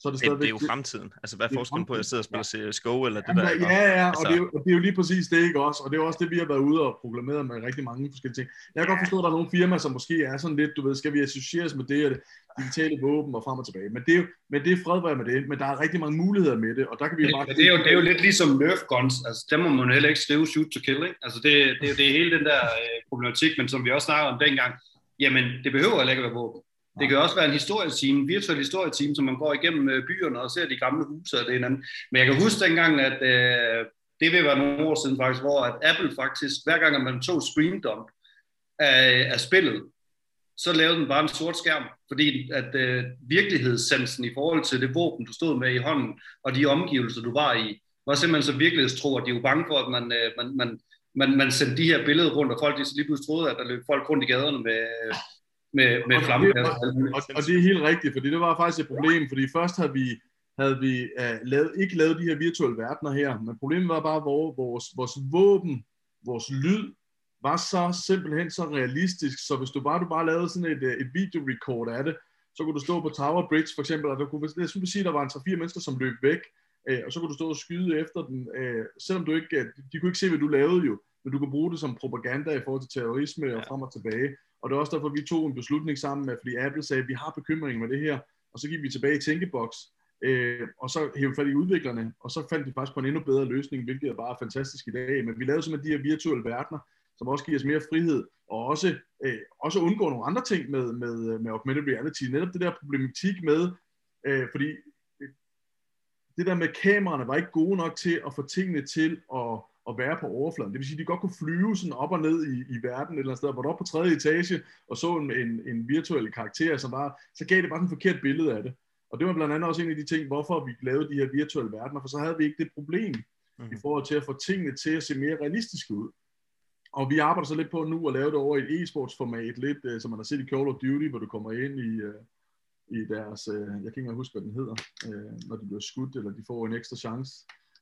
så er det stadigvæk... det er jo fremtiden. Altså, hvad er er forskellen på, at jeg sidder og spiller CSGO, eller det Jamen, der? ja, ja, og, Altså- det er, jo, og det er jo lige præcis det, ikke også? Og det er jo også det, vi har været ude og proklameret med rigtig mange forskellige ting. Jeg kan godt forstå, at der er nogle firmaer, som måske er sådan lidt, du ved, skal vi associeres med det og det digitale våben og frem og tilbage. Men det er jo, men det er fred med det, men der er rigtig mange muligheder med det, og der kan vi jo bare... Men det er, jo, det er jo lidt ligesom Nerf guns, altså der må man heller ikke skrive shoot to kill, ikke? Altså det, det, er det er hele den der øh, problematik, men som vi også snakkede om dengang, jamen det behøver heller ikke at være våben. Det kan også være en historietime, en virtuel historietime, som man går igennem øh, byerne og ser de gamle huse og det ene andet. Men jeg kan huske dengang, at øh, det vil være nogle år siden faktisk, hvor at Apple faktisk, hver gang at man tog screen dump af, af spillet, så lavede den bare en sort skærm, fordi at øh, virkelighedssensen i forhold til det våben, du stod med i hånden, og de omgivelser, du var i, var simpelthen så virkelighedstro, at de var bange for, at man, øh, man, man, man, man sendte de her billeder rundt, og folk de så lige pludselig troede, at der løb folk rundt i gaderne med, øh, med, med Og det- flammekast. og. Og, og det er helt rigtigt, fordi det var faktisk et problem, fordi først havde vi, havde vi uh, lavet, ikke lavet de her virtuelle verdener her, men problemet var bare, hvor vores, vores våben, vores lyd, var så simpelthen så realistisk, så hvis du bare, du bare lavede sådan et, øh, et videorecord af det, så kunne du stå på Tower Bridge for eksempel, og der kunne, jeg skulle sige, der var en 3-4 mennesker, som løb væk, øh, og så kunne du stå og skyde efter den, øh, selvom du ikke, øh, de kunne ikke se, hvad du lavede jo, men du kunne bruge det som propaganda i forhold til terrorisme og frem og tilbage. Og det er også derfor, vi tog en beslutning sammen med, fordi Apple sagde, at vi har bekymring med det her, og så gik vi tilbage i tænkeboks, øh, og så hævde fat i udviklerne, og så fandt de faktisk på en endnu bedre løsning, hvilket er bare fantastisk i dag. Men vi lavede simpelthen de her virtuelle verdener, som også giver os mere frihed, og også, øh, også undgå nogle andre ting med, med, med augmented reality. Netop det der problematik med, øh, fordi øh, det der med kameraerne var ikke gode nok til at få tingene til at, at være på overfladen. Det vil sige, at de godt kunne flyve sådan op og ned i, i verden et eller andet sted, hvor du op på tredje etage og så en, en, en virtuel karakter, som bare, så gav det bare en forkert billede af det. Og det var blandt andet også en af de ting, hvorfor vi lavede de her virtuelle verdener, for så havde vi ikke det problem Mhm. i forhold til at få tingene til at se mere realistiske ud. Og vi arbejder så lidt på nu at lave det over i et e-sports format, lidt øh, som man har set i Call of Duty, hvor du kommer ind i, øh, i deres, øh, jeg kan ikke engang huske, hvad den hedder, øh, når de bliver skudt, eller de får en ekstra chance.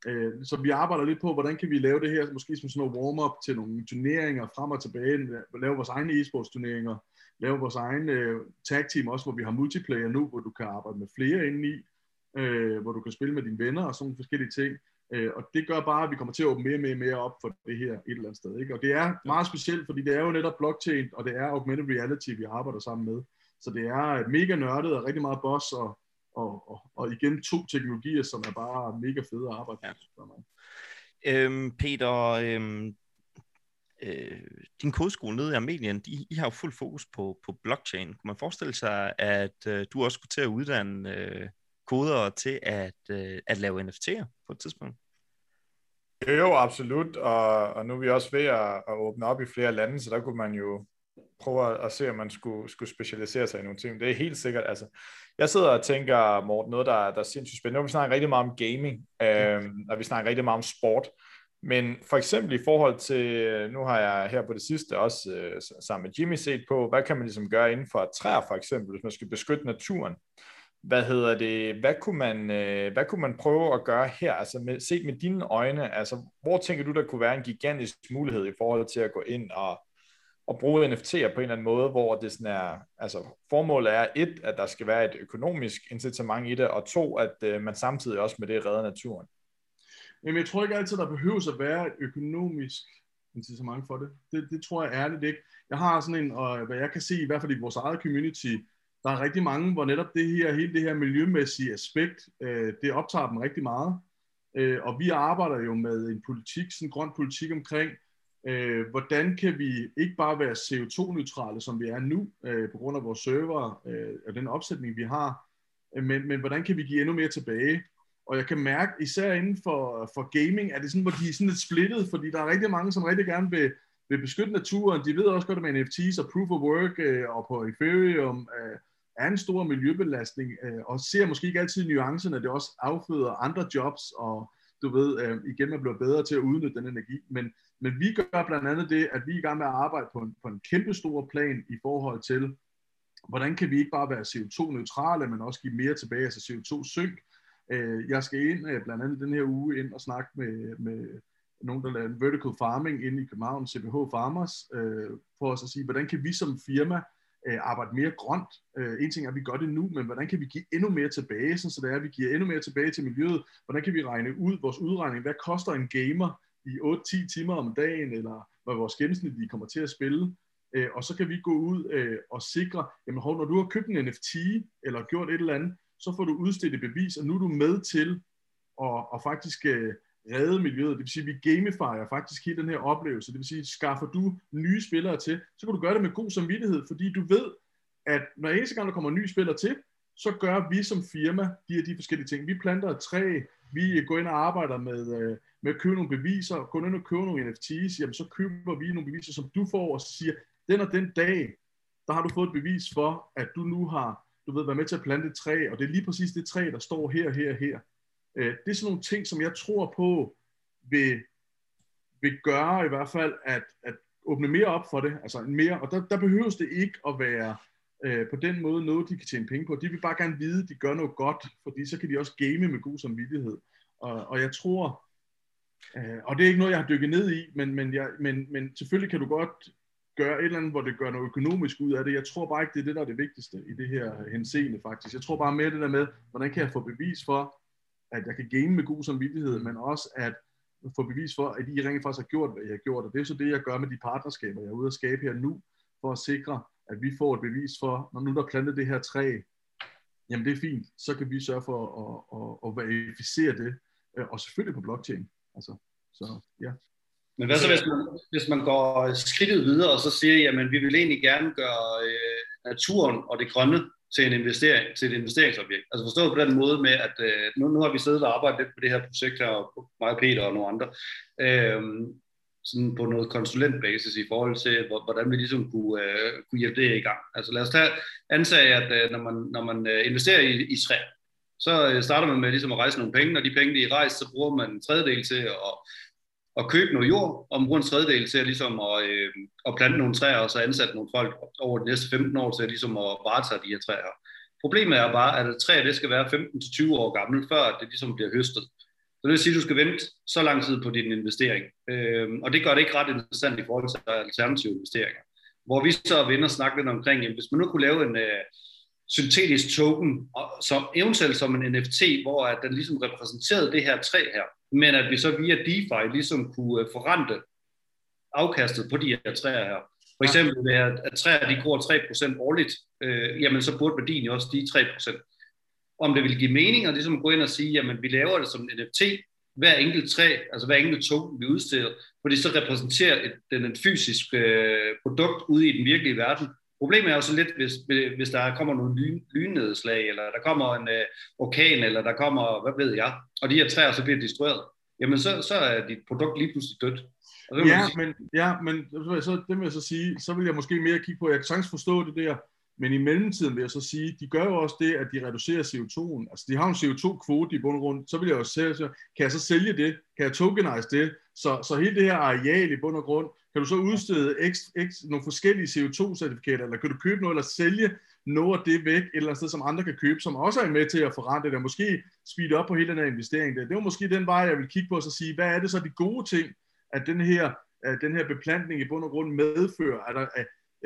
Øh, så vi arbejder lidt på, hvordan kan vi lave det her, måske som sådan noget warm-up til nogle turneringer frem og tilbage, lave vores egne e-sports turneringer, lave vores egen øh, tag team også, hvor vi har multiplayer nu, hvor du kan arbejde med flere indeni, øh, hvor du kan spille med dine venner og sådan nogle forskellige ting. Øh, og det gør bare, at vi kommer til at åbne mere og mere, mere op for det her et eller andet sted. Ikke? Og det er meget specielt, fordi det er jo netop blockchain, og det er augmented reality, vi arbejder sammen med. Så det er mega nørdet og rigtig meget boss, og, og, og, og igen to teknologier, som er bare mega fede at arbejde med. Øhm, Peter, øhm, øh, din kodeskole nede i Armenien, de, I har jo fuld fokus på, på blockchain. Kunne man forestille sig, at øh, du også skulle til at uddanne øh, kodere til at, øh, at lave NFT'er på et tidspunkt? Jo, jo, absolut, og, og nu er vi også ved at, at åbne op i flere lande, så der kunne man jo prøve at, se, om man skulle, skulle specialisere sig i nogle ting. Det er helt sikkert, altså, jeg sidder og tænker, Morten, noget, der, der er sindssygt spændende. Nu vi snakket rigtig meget om gaming, øhm, og vi snakker rigtig meget om sport, men for eksempel i forhold til, nu har jeg her på det sidste også øh, sammen med Jimmy set på, hvad kan man ligesom gøre inden for træer for eksempel, hvis man skal beskytte naturen. Hvad hedder det, hvad kunne man, øh, hvad kunne man prøve at gøre her, altså med, set med dine øjne, altså hvor tænker du, der kunne være en gigantisk mulighed i forhold til at gå ind og, at bruge NFT'er på en eller anden måde, hvor det sådan er, altså formålet er et, at der skal være et økonomisk incitament i det, og to, at øh, man samtidig også med det redder naturen. Jamen, jeg tror ikke altid, der behøves at være et økonomisk incitament for det. det. Det tror jeg ærligt ikke. Jeg har sådan en, og hvad jeg kan se, i hvert fald i vores eget community, der er rigtig mange, hvor netop det her, hele det her miljømæssige aspekt, øh, det optager dem rigtig meget. Øh, og vi arbejder jo med en politik, sådan en grøn politik omkring, øh, hvordan kan vi ikke bare være CO2-neutrale, som vi er nu, øh, på grund af vores server øh, og den opsætning, vi har, øh, men, men hvordan kan vi give endnu mere tilbage? Og jeg kan mærke, især inden for, for gaming, er det sådan, hvor de er sådan lidt splittet, fordi der er rigtig mange, som rigtig gerne vil, vil beskytte naturen. De ved også godt, at med NFTs og Proof of Work øh, og på Ethereum øh, er en stor miljøbelastning, øh, og ser måske ikke altid nuancerne, at det også afføder andre jobs, og du ved, øh, igen, man bliver bedre til at udnytte den energi. Men, men vi gør blandt andet det, at vi er i gang med at arbejde på en, på en kæmpe stor plan i forhold til, hvordan kan vi ikke bare være CO2-neutrale, men også give mere tilbage, altså CO2-synk. Øh, jeg skal ind, øh, blandt andet den her uge, ind og snakke med, med nogen, der laver vertical farming inde i København, CBH Farmers, øh, for os at sige, hvordan kan vi som firma arbejde mere grønt. En ting er, at vi gør det nu, men hvordan kan vi give endnu mere tilbage, så det er, at vi giver endnu mere tilbage til miljøet? Hvordan kan vi regne ud vores udregning? Hvad koster en gamer i 8-10 timer om dagen, eller hvad vores gennemsnit kommer til at spille? Øh, og så kan vi gå ud øh, og sikre, jamen hov, når du har købt en NFT, eller gjort et eller andet, så får du udstedt et bevis, og nu er du med til at, at faktisk øh, redde miljøet. Det vil sige, at vi gamifier faktisk hele den her oplevelse. Det vil sige, skaffer du nye spillere til, så kan du gøre det med god samvittighed, fordi du ved, at når eneste gang, der kommer nye spillere til, så gør vi som firma de her de forskellige ting. Vi planter et træ, vi går ind og arbejder med, øh, med at købe nogle beviser, går ind og køber nogle NFT's, jamen så køber vi nogle beviser, som du får, og siger, den og den dag, der har du fået et bevis for, at du nu har du ved, været med til at plante et træ, og det er lige præcis det træ, der står her, her, her. Øh, det er sådan nogle ting, som jeg tror på vil, vil gøre i hvert fald, at, at åbne mere op for det. Altså en mere, og der, der behøves det ikke at være øh, på den måde noget, de kan tjene penge på. De vil bare gerne vide, at de gør noget godt, fordi så kan de også game med god samvittighed. Og, og jeg tror, øh, og det er ikke noget, jeg har dykket ned i, men, men, jeg, men, men selvfølgelig kan du godt gøre et eller andet, hvor det gør noget økonomisk ud af det. Jeg tror bare ikke, det er det, der er det vigtigste i det her henseende faktisk. Jeg tror bare mere det der med, hvordan kan jeg få bevis for, at jeg kan game med god samvittighed, men også at få bevis for, at I rent faktisk har gjort, hvad jeg har gjort. Og det er så det, jeg gør med de partnerskaber, jeg er ude at skabe her nu, for at sikre, at vi får et bevis for, når nu der er plantet det her træ, jamen det er fint, så kan vi sørge for at, at, at verificere det, øh, og selvfølgelig på blockchain. Altså, så ja. Men hvad så, hvis man, hvis man går skridtet videre, og så siger, jamen vi vil egentlig gerne gøre øh, naturen og det grønne til, en investering, til et investeringsobjekt. Altså forstået på den måde med, at øh, nu, nu har vi siddet og arbejdet lidt på det her projekt her, og mig og Peter og nogle andre, øh, sådan på noget konsulentbasis i forhold til, hvordan vi ligesom kunne, øh, kunne hjælpe det i gang. Altså lad os tage, ansage, at øh, når man, når man øh, investerer i, i træ, så øh, starter man med ligesom at rejse nogle penge, og de penge, de er rejst, så bruger man en tredjedel til at at købe noget jord, og bruge en tredjedel til at, ligesom at, øh, at plante nogle træer, og så ansætte nogle folk over de næste 15 år til at, ligesom at varetage de her træer. Problemet er bare, at et træ det skal være 15-20 år gammelt, før det ligesom bliver høstet. Så det vil sige, at du skal vente så lang tid på din investering. Øh, og det gør det ikke ret interessant i forhold til alternative investeringer. Hvor vi så vil og snakke lidt omkring, jamen, hvis man nu kunne lave en øh, syntetisk token, som eventuelt som en NFT, hvor at den ligesom repræsenterede det her træ her, men at vi så via DeFi ligesom kunne øh, forrente afkastet på de her træer her. For eksempel at træer de gror 3% årligt, øh, jamen så burde værdien jo også stige 3%. Om det vil give mening at ligesom gå ind og sige, jamen vi laver det som en NFT, hver enkelt træ, altså hver enkelt token vi udstiller, det så repræsenterer et, den et fysisk øh, produkt ude i den virkelige verden, Problemet er jo så lidt, hvis, hvis der kommer nogle lyn, lynnedslag, eller der kommer en øh, orkan, eller der kommer, hvad ved jeg, og de her træer så bliver destrueret, jamen så, så er dit produkt lige pludselig dødt. Og ja, sige, men, ja, men så, det vil jeg så sige, så vil jeg måske mere kigge på, jeg kan sagtens forstå det der, men i mellemtiden vil jeg så sige, de gør jo også det, at de reducerer CO2'en. Altså de har en CO2-kvote i bund og grund, så vil jeg jo sige, kan jeg så sælge det? Kan jeg tokenize det? Så, så hele det her areal i bund og grund, kan du så udstede x, x, nogle forskellige CO2-certifikater, eller kan du købe noget, eller sælge noget af det væk et eller andet sted, som andre kan købe, som også er med til at forrente det, og måske speede op på hele den her investering. Der. det var måske den vej, jeg vil kigge på, og så sige, hvad er det så de gode ting, at den her, at den her beplantning i bund og grund medfører? Er der,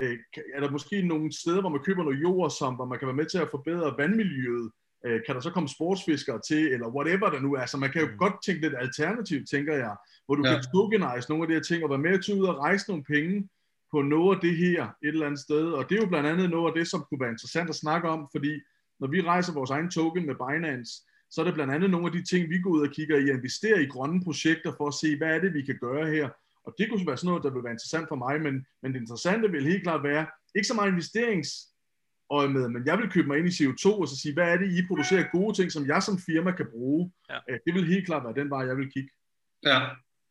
øh, er der måske nogle steder, hvor man køber noget jord, som, hvor man kan være med til at forbedre vandmiljøet? Øh, kan der så komme sportsfiskere til, eller whatever der nu er. Så man kan jo mm. godt tænke lidt alternativt, tænker jeg, hvor du ja. kan tokenize nogle af de her ting, og være med til ud og rejse nogle penge på noget af det her et eller andet sted. Og det er jo blandt andet noget af det, som kunne være interessant at snakke om, fordi når vi rejser vores egen token med Binance, så er det blandt andet nogle af de ting, vi går ud og kigger i, at investere i grønne projekter for at se, hvad er det, vi kan gøre her. Og det kunne være sådan noget, der vil være interessant for mig, men, men det interessante vil helt klart være, ikke så meget investerings øje med, men jeg vil købe mig ind i CO2 og så sige, hvad er det, I producerer gode ting, som jeg som firma kan bruge. Ja. Øh, det vil helt klart være den vej, jeg vil kigge. Ja,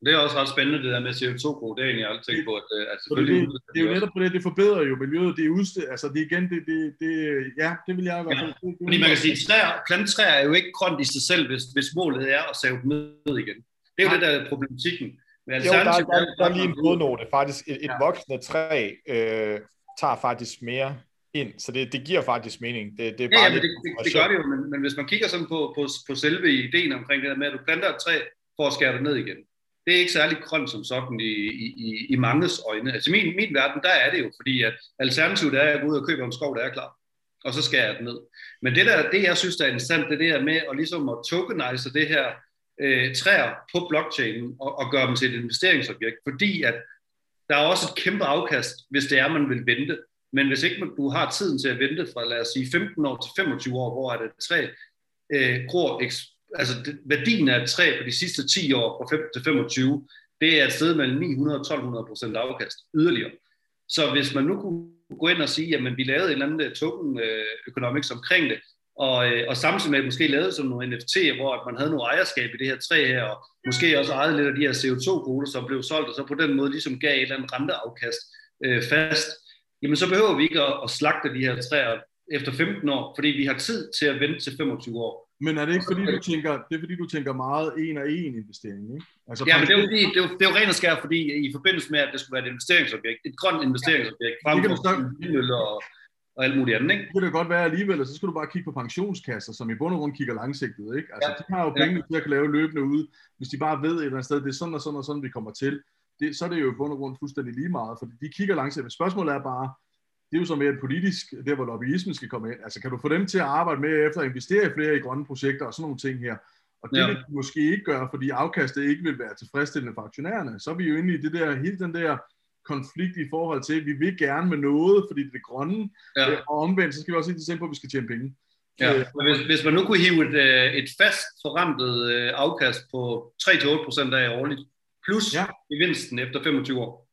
det er også ret spændende, det der med CO2-brug. Det er egentlig aldrig tænkt på, at, øh, at selvfølgelig... Det, det, er jo netop på det, det forbedrer jo miljøet. Det er udsted, altså det igen, det, det, det, ja, det vil jeg i hvert fald... Ja. Det, det Fordi man kan sige, træer, plantetræer er jo ikke grønt i sig selv, hvis, hvis målet er at save dem ned igen. Det er jo Nej. det, der er problematikken. Men jo, der, der, der, der er lige en fodnote. Faktisk et, et ja. voksende træ øh, tager faktisk mere ind, så det, det giver faktisk mening. Det, det er bare ja, ja, det, det, det gør det jo, men, men hvis man kigger sådan på, på, på selve ideen omkring det der med, at du planter et træ for at skære det ned igen, det er ikke særlig grønt som sådan i, i, i manges øjne. Altså i min, min verden, der er det jo, fordi at alternativet er at gå ud og købe en skov, der er klar, og så skal jeg den ned. Men det, der, det jeg synes, der er interessant, det er det her med at, ligesom at tokenize det her øh, træer på blockchainen og, og gøre dem til et investeringsobjekt, fordi at der er også et kæmpe afkast, hvis det er, man vil vente. Men hvis ikke du har tiden til at vente fra, lad os sige, 15 år til 25 år, hvor er det træ øh, gror, altså det, værdien af et træ på de sidste 10 år, fra 5 til 25, det er et sted mellem 900 og 1200 procent afkast yderligere. Så hvis man nu kunne gå ind og sige, jamen vi lavede en eller anden øh, token øh, economics omkring det, og, øh, og samtidig med måske lavede som nogle NFT, hvor man havde noget ejerskab i det her træ her, og måske også ejede lidt af de her CO2-kvoter, som blev solgt, og så på den måde ligesom gav et eller andet renteafkast øh, fast, jamen så behøver vi ikke at, at slagte de her træer efter 15 år, fordi vi har tid til at vente til 25 år. Men er det ikke fordi, du tænker, det er fordi, du tænker meget en og en investering, ikke? Altså, ja, men det er, jo, det, er jo, det er jo ren og skær, fordi i forbindelse med, at det skulle være et investeringsobjekt, et grønt investeringsobjekt, frem for og, og alt muligt andet, ikke? Det kan det godt være alligevel, og så skal du bare kigge på pensionskasser, som i bund og grund kigger langsigtet, ikke? Altså, ja. de har jo penge ja. til at kunne lave løbende ud, hvis de bare ved et eller andet sted, det er sådan og sådan og sådan, vi kommer til. Det, så er det jo i bund og grund fuldstændig lige meget, fordi de kigger langsigtet. Spørgsmålet er bare, det er jo så mere politisk, der hvor lobbyismen skal komme ind. Altså kan du få dem til at arbejde med efter at investere i flere i grønne projekter og sådan nogle ting her? Og det ja. vil de måske ikke gøre, fordi afkastet ikke vil være tilfredsstillende for aktionærerne. Så er vi jo inde i det der, hele den der konflikt i forhold til, at vi vil gerne med noget, fordi det er det grønne, ja. Øh, og omvendt, så skal vi også helt på, at vi skal tjene penge. Ja. Øh, hvis, hvis man nu kunne hive et, øh, et fast forrentet afkast på 3-8% af årligt, plus ja. gevinsten efter 25 år,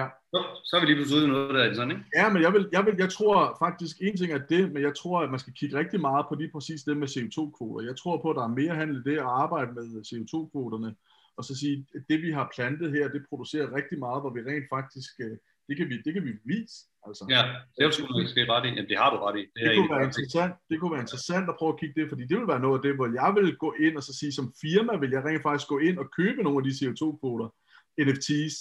Ja. Så, så er vi lige pludselig ude i noget, der er sådan, ikke? Ja, men jeg, vil, jeg, vil, jeg tror faktisk, en ting er det, men jeg tror, at man skal kigge rigtig meget på lige præcis det med CO2-kvoter. Jeg tror på, at der er mere handel i det at arbejde med CO2-kvoterne, og så sige, at det vi har plantet her, det producerer rigtig meget, hvor vi rent faktisk, øh, det kan vi, det kan vi vise. Altså. Ja, det er sgu måske ret i. Jamen, det har du ret i. Det, det, kunne være interessant, det kunne være interessant at prøve at kigge det, fordi det vil være noget af det, hvor jeg vil gå ind og så sige, som firma vil jeg rent faktisk gå ind og købe nogle af de CO2-kvoter, NFT's,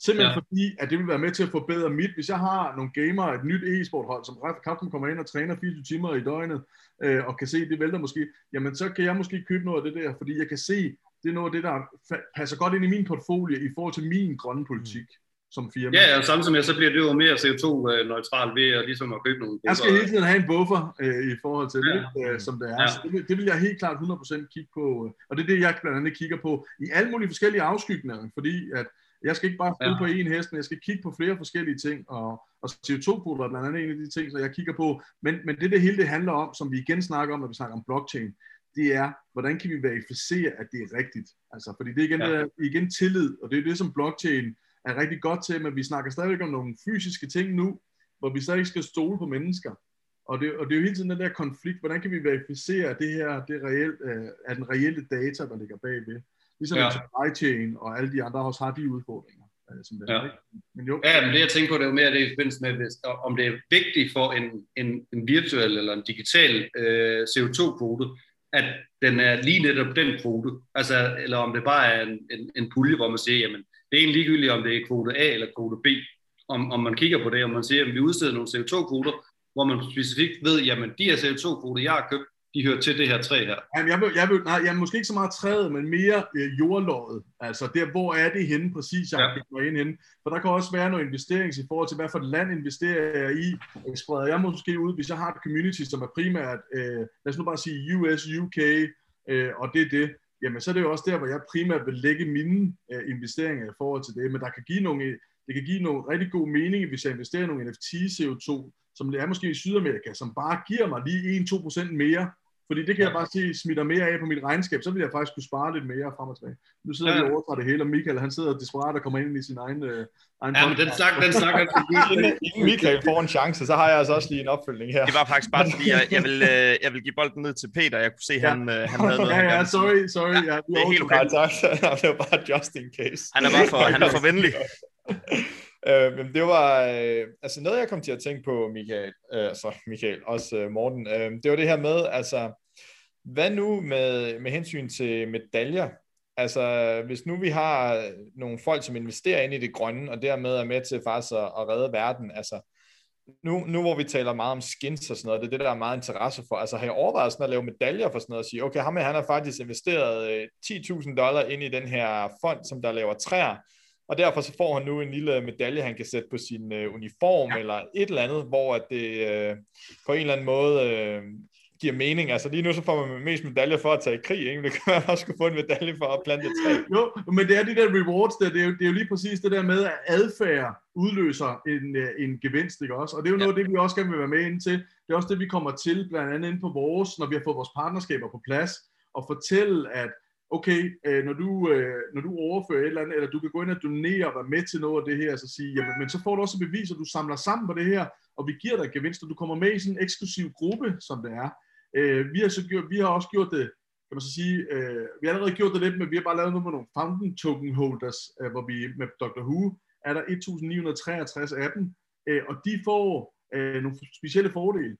Simpelthen ja. fordi, at det vil være med til at forbedre mit. Hvis jeg har nogle gamere, et nyt e-sporthold, som Capcom kommer ind og træner 24 timer i døgnet, øh, og kan se, det vælter måske, jamen så kan jeg måske købe noget af det der, fordi jeg kan se, det er noget af det, der passer godt ind i min portfolio i forhold til min grønne politik. Mm som firma. Ja, og samtidig så bliver det jo mere CO2-neutral ved at, ligesom at købe nogle Jeg skal hele tiden have en buffer øh, i forhold til ja. det, øh, som det er. Ja. Så det, det vil jeg helt klart 100% kigge på, øh, og det er det, jeg blandt andet kigger på i alle mulige forskellige afskygninger, fordi at jeg skal ikke bare spille ja. på én hest, men jeg skal kigge på flere forskellige ting, og, og CO2-kvoter er blandt andet en af de ting, som jeg kigger på. Men, men det, det hele det handler om, som vi igen snakker om, når vi snakker om blockchain, det er, hvordan kan vi verificere, at det er rigtigt? Altså, fordi det er igen, ja. det er, igen tillid, og det er det, som blockchain er rigtig godt til, men vi snakker stadigvæk om nogle fysiske ting nu, hvor vi stadig skal stole på mennesker. Og det, og det er jo hele tiden den der konflikt, hvordan kan vi verificere, at det her det er, reelt, øh, er den reelle data, der ligger bagved. Ligesom ja. supply chain og alle de andre også har de udfordringer. Øh, som det ja. er, Men jo. ja, men det jeg tænker på, det er jo mere det i forbindelse med, hvis, om det er vigtigt for en, en, en virtuel eller en digital øh, CO2-kvote, at den er lige netop den kvote, altså, eller om det bare er en, en, en pulje, hvor man siger, jamen, det er egentlig ligegyldigt, om det er kvote A eller kvote B, om, om man kigger på det, og man siger, at vi udsteder nogle CO2-kvoter, hvor man specifikt ved, jamen, de her CO2-kvoter, jeg har købt, de hører til det her træ her? Jamen, jeg vil, jeg vil, nej, jeg måske ikke så meget træet, men mere øh, jordlåget. Altså, der, hvor er det henne præcis, jeg ja. går ind henne? For der kan også være noget investering i forhold til, hvad for et land investerer jeg i. Spreder jeg måske ud, hvis jeg har et community, som er primært, øh, lad os nu bare sige US, UK, øh, og det er det, jamen så er det jo også der, hvor jeg primært vil lægge mine øh, investeringer i forhold til det. Men der kan give nogle, det kan give nogle rigtig god mening, hvis jeg investerer i nogle NFT CO2, som det er måske i Sydamerika, som bare giver mig lige 1-2% mere, fordi det kan jeg bare se smitter mere af på mit regnskab, så vil jeg faktisk kunne spare lidt mere frem og tilbage. Nu sidder ja. vi og overtager det hele, og Michael han sidder desperat og kommer ind i sin egen... Øh, egen ja, men den snak, den snak, inden Michael får en chance, så har jeg altså også lige en opfølgning her. Det var faktisk bare fordi, jeg, jeg, vil, øh, jeg vil give bolden ned til Peter. Jeg kunne se, ja. han, øh, han havde noget. Ja, ja, sorry, sorry. Ja, det er helt okay. Ja, tak. Det var bare just in case. Han er bare for, han er for venlig. Øh, men det var, øh, altså noget jeg kom til at tænke på, Michael, øh, så Michael, også øh, Morten, øh, det var det her med, altså, hvad nu med, med hensyn til medaljer? Altså, hvis nu vi har nogle folk, som investerer ind i det grønne, og dermed er med til faktisk at, at redde verden, altså, nu, nu hvor vi taler meget om skins og sådan noget, det er det, der er meget interesse for. Altså har jeg overvejet sådan at lave medaljer for sådan noget, og sige, okay, ham her, han har faktisk investeret øh, 10.000 dollar ind i den her fond, som der laver træer, og derfor så får han nu en lille medalje, han kan sætte på sin øh, uniform, ja. eller et eller andet, hvor at det øh, på en eller anden måde øh, giver mening. Altså lige nu så får man mest medaljer for at tage i krig, ikke? det kan man også kunne få en medalje for at plante et træ. Jo, men det er de der rewards der, det er jo, det er jo lige præcis det der med, at adfærd udløser en, øh, en gevinst, ikke også? Og det er jo noget af det, vi også gerne vil være med ind til. Det er også det, vi kommer til, blandt andet ind på vores, når vi har fået vores partnerskaber på plads, og fortælle, at okay, øh, når, du, øh, når du overfører et eller andet, eller du kan gå ind og donere og være med til noget af det her, så sige, jamen, men så får du også bevis, at du samler sammen på det her, og vi giver dig gevinst, og du kommer med i sådan en eksklusiv gruppe, som det er. Øh, vi, har så gjort, vi har også gjort det, kan man så sige, øh, vi har allerede gjort det lidt, men vi har bare lavet noget med nogle fountain token holders, øh, hvor vi med Dr. Who er der 1963 af dem, øh, og de får øh, nogle specielle fordele.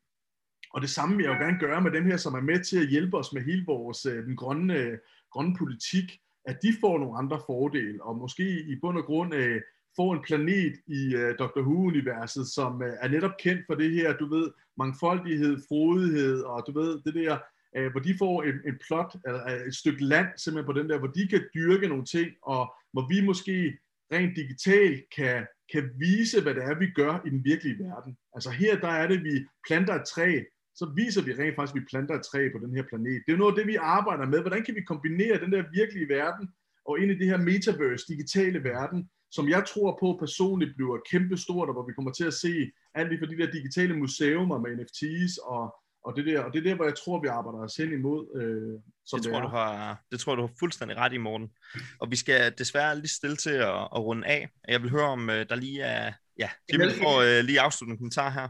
Og det samme vil jeg jo gerne gøre med dem her, som er med til at hjælpe os med hele vores øh, den grønne, øh, grønne politik, at de får nogle andre fordele, og måske i bund og grund øh, får en planet i øh, Dr. Who-universet, som øh, er netop kendt for det her, du ved, mangfoldighed, frodighed, og du ved, det der, øh, hvor de får en, en plot, eller et stykke land, simpelthen på den der, hvor de kan dyrke nogle ting, og hvor vi måske rent digitalt kan, kan vise, hvad det er, vi gør i den virkelige verden. Altså her, der er det, vi planter et træ, så viser vi rent faktisk, at vi planter et træ på den her planet. Det er noget af det, vi arbejder med. Hvordan kan vi kombinere den der virkelige verden og ind i det her metaverse, digitale verden, som jeg tror på personligt bliver kæmpestort, og hvor vi kommer til at se alt det for de der digitale museumer med NFTs og, og det der, og det er der, hvor jeg tror, vi arbejder os hen imod. Øh, som det, det, tror, du har, det tror du har fuldstændig ret i, morgen. Og vi skal desværre lige stille til at, at runde af. Jeg vil høre, om øh, der lige er... Ja, Jimmy får øh, lige afsluttende kommentar her.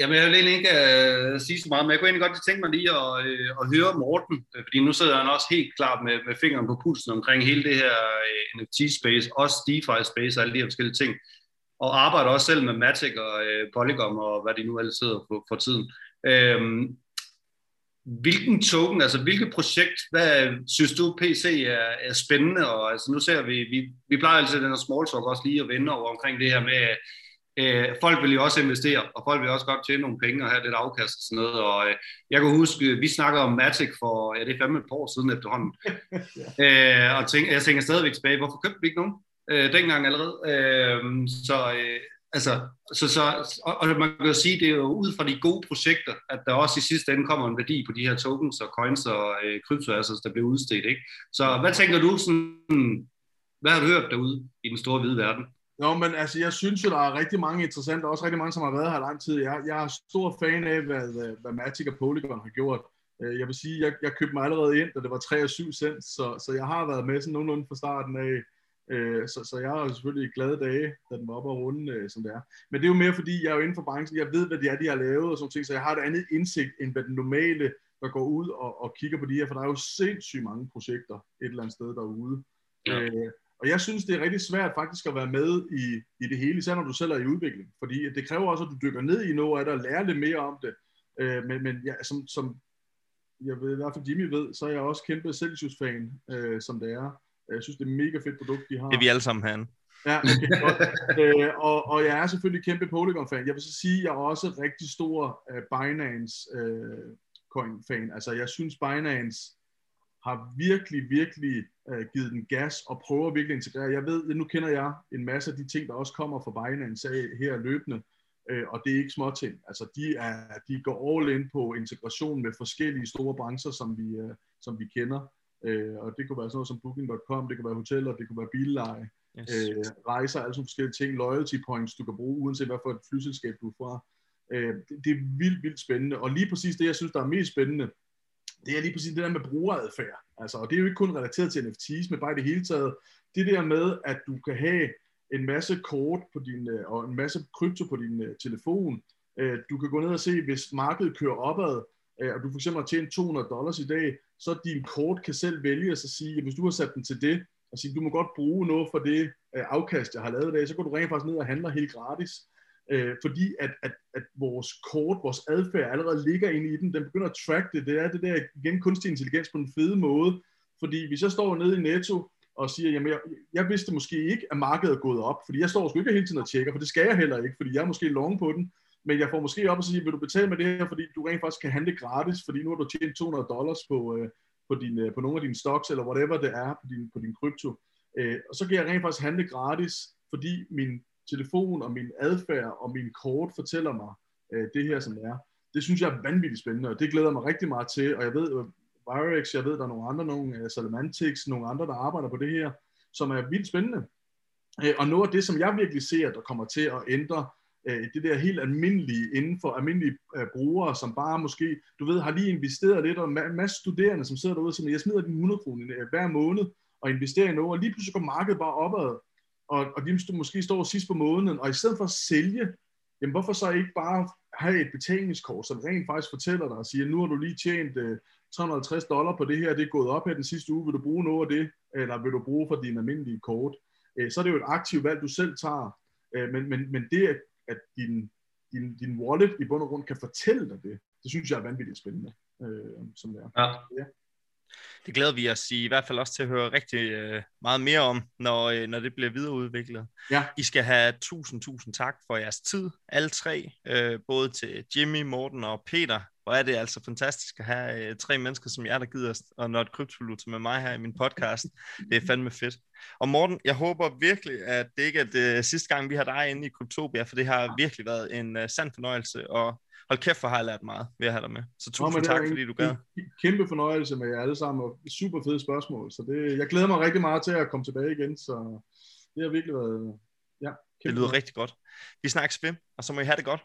Jamen, jeg vil egentlig ikke uh, sige så meget, men jeg kunne egentlig godt tænke mig lige at, uh, at høre Morten, øh, fordi nu sidder han også helt klart med, med fingeren på pulsen omkring hele det her øh, uh, NFT-space, også DeFi-space og alle de her forskellige ting, og arbejder også selv med Matic og uh, Polygon og hvad de nu alle sidder på for tiden. Uh, hvilken token, altså hvilket projekt, hvad synes du PC er, er spændende, og altså nu ser vi, vi, vi plejer altid den her small talk også lige at vende over omkring det her med, øh, folk vil jo også investere, og folk vil også godt tjene nogle penge og have lidt afkast og sådan noget. Og øh, jeg kan huske, vi snakker om Matic for, ja, det er fandme et par år siden efterhånden. ja. øh, og tænk, jeg tænker stadigvæk tilbage, hvorfor købte vi ikke nogen? Øh, dengang allerede. Øh, så, øh, altså, så, så, og, og man kan jo sige, det er jo ud fra de gode projekter, at der også i sidste ende kommer en værdi på de her tokens og coins og øh, kryptoassets, der bliver udstedt. Ikke? Så hvad tænker du sådan, hvad har du hørt derude i den store hvide verden? Nå, men altså, jeg synes jo, der er rigtig mange interessante, også rigtig mange, som har været her lang tid. Jeg, jeg er stor fan af, hvad, hvad Matic og Polygon har gjort. Øh, jeg vil sige, jeg, jeg købte mig allerede ind, da det var 3 og 7 cent, så, så jeg har været med sådan nogenlunde fra starten af. Øh, så, så jeg har selvfølgelig glade dage, da den var oppe og runde, øh, som det er. Men det er jo mere, fordi jeg er jo inden for branchen, jeg ved, hvad det er, de har lavet og sådan ting, så jeg har et andet indsigt, end hvad den normale, der går ud og, og kigger på de her, for der er jo sindssygt mange projekter et eller andet sted derude. Ja. Øh, og jeg synes, det er rigtig svært faktisk at være med i, i det hele, især når du selv er i udvikling. Fordi det kræver også, at du dykker ned i noget af det og lærer lidt mere om det. Øh, men men ja, som, som jeg ved, i hvert fald Jimmy ved, så er jeg også kæmpe Celsius-fan, øh, som det er. Jeg synes, det er et mega fedt produkt, de har. Det er vi alle sammen herinde. Ja, okay, godt. øh, og, og jeg er selvfølgelig kæmpe Polygon-fan. Jeg vil så sige, at jeg er også rigtig stor uh, Binance uh, coin-fan. Altså, jeg synes, Binance har virkelig, virkelig øh, givet den gas og prøver virkelig at integrere. Jeg ved, nu kender jeg en masse af de ting, der også kommer fra Binance her løbende, øh, og det er ikke små ting. Altså, de, er, de går all in på integration med forskellige store brancher, som vi, øh, som vi kender. Øh, og det kunne være sådan noget som Booking.com, det kunne være hoteller, det kunne være billeje, yes. øh, rejser, altså forskellige ting, loyalty points, du kan bruge, uanset hvad for et flyselskab du er fra. Øh, det, det er vildt, vildt spændende. Og lige præcis det, jeg synes, der er mest spændende, det er lige præcis det der med brugeradfærd. Altså, og det er jo ikke kun relateret til NFTs, men bare i det hele taget. Det der med, at du kan have en masse kort på din, øh, og en masse krypto på din uh, telefon. Uh, du kan gå ned og se, hvis markedet kører opad, uh, og du for eksempel har tjent 200 dollars i dag, så din kort kan selv vælge at sige, at hvis du har sat den til det, og sige, du må godt bruge noget for det afkast, jeg har lavet i dag, så går du rent faktisk ned og handler helt gratis øh, fordi at, at, at vores kort, vores adfærd allerede ligger inde i den, den begynder at track det, det er det der igen kunstig intelligens på en fede måde, fordi hvis jeg står nede i Netto og siger, jamen jeg, jeg vidste måske ikke, at markedet er gået op, fordi jeg står sgu ikke hele tiden og tjekker, for det skal jeg heller ikke, fordi jeg er måske long på den, men jeg får måske op og sige, vil du betale med det her, fordi du rent faktisk kan handle gratis, fordi nu har du tjent 200 dollars på, øh, på, din, øh, på nogle af dine stocks, eller whatever det er på din, på din krypto. Øh, og så kan jeg rent faktisk handle gratis, fordi min telefon og min adfærd og min kort fortæller mig øh, det her, som det er. Det synes jeg er vanvittigt spændende, og det glæder mig rigtig meget til, og jeg ved, øh, Virex, jeg ved, der er nogle andre, nogle uh, Salamantix, nogle andre, der arbejder på det her, som er vildt spændende. Øh, og noget af det, som jeg virkelig ser, der kommer til at ændre øh, det der helt almindelige inden for almindelige uh, brugere, som bare måske, du ved, har lige investeret lidt, og en masse studerende, som sidder derude og siger, jeg smider din 100 kroner hver måned og investerer i noget, og lige pludselig går markedet bare opad, og, og de måske står sidst på måneden, og i stedet for at sælge, jamen hvorfor så ikke bare have et betalingskort, som rent faktisk fortæller dig og siger, nu har du lige tjent øh, 350 dollar på det her, det er gået op her den sidste uge, vil du bruge noget af det, eller vil du bruge for din almindelige kort? Øh, så er det jo et aktivt valg, du selv tager, øh, men, men, men det, at din, din, din wallet i bund og grund kan fortælle dig det, det synes jeg er vanvittigt spændende, øh, som det er. Ja. ja. Det glæder vi os i, i hvert fald også til at høre rigtig øh, meget mere om, når, øh, når det bliver videreudviklet. Ja. I skal have tusind, tusind tak for jeres tid, alle tre, øh, både til Jimmy, Morten og Peter. Hvor er det altså fantastisk at have øh, tre mennesker som jer, der gider og når et kryptovaluta med mig her i min podcast. Det er fandme fedt. Og Morten, jeg håber virkelig, at det ikke er det sidste gang, vi har dig inde i Kryptopia, for det har virkelig været en uh, sand fornøjelse, og hold kæft, for har jeg lært meget ved at have dig med. Så tusind Nå, tak, fordi du gad. Kæmpe fornøjelse med jer alle sammen, og super fede spørgsmål. Så det, jeg glæder mig rigtig meget til at komme tilbage igen, så det har virkelig været... Ja, det lyder rigtig godt. Vi snakkes ved, og så må I have det godt.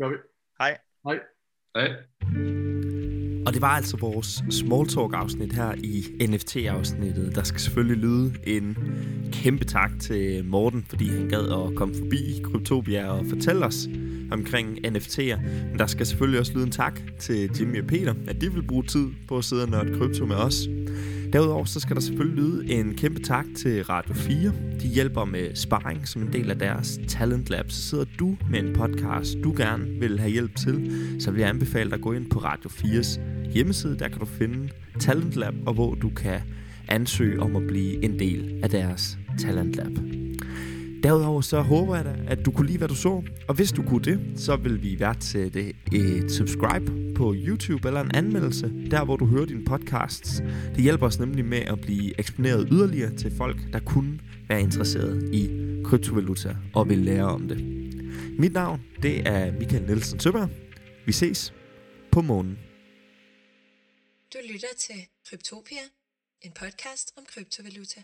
Gør vi. Hej. Hej. Hej. Og det var altså vores small talk afsnit her i NFT-afsnittet. Der skal selvfølgelig lyde en kæmpe tak til Morten, fordi han gad at komme forbi Kryptopia og fortælle os omkring NFT'er. Men der skal selvfølgelig også lyde en tak til Jimmy og Peter, at de vil bruge tid på at sidde og nørde krypto med os. Derudover så skal der selvfølgelig lyde en kæmpe tak til Radio 4. De hjælper med sparring som en del af deres Talent Lab. Så sidder du med en podcast, du gerne vil have hjælp til, så vil jeg anbefale dig at gå ind på Radio 4's hjemmeside. Der kan du finde Talent Lab, og hvor du kan ansøge om at blive en del af deres Talent Lab. Derudover så håber jeg da, at du kunne lide, hvad du så. Og hvis du kunne det, så vil vi værdsætte et subscribe på YouTube eller en anmeldelse, der hvor du hører dine podcasts. Det hjælper os nemlig med at blive eksponeret yderligere til folk, der kunne være interesseret i kryptovaluta og vil lære om det. Mit navn, det er Michael Nielsen Søberg. Vi ses på månen. Du lytter til Kryptopia, en podcast om kryptovaluta.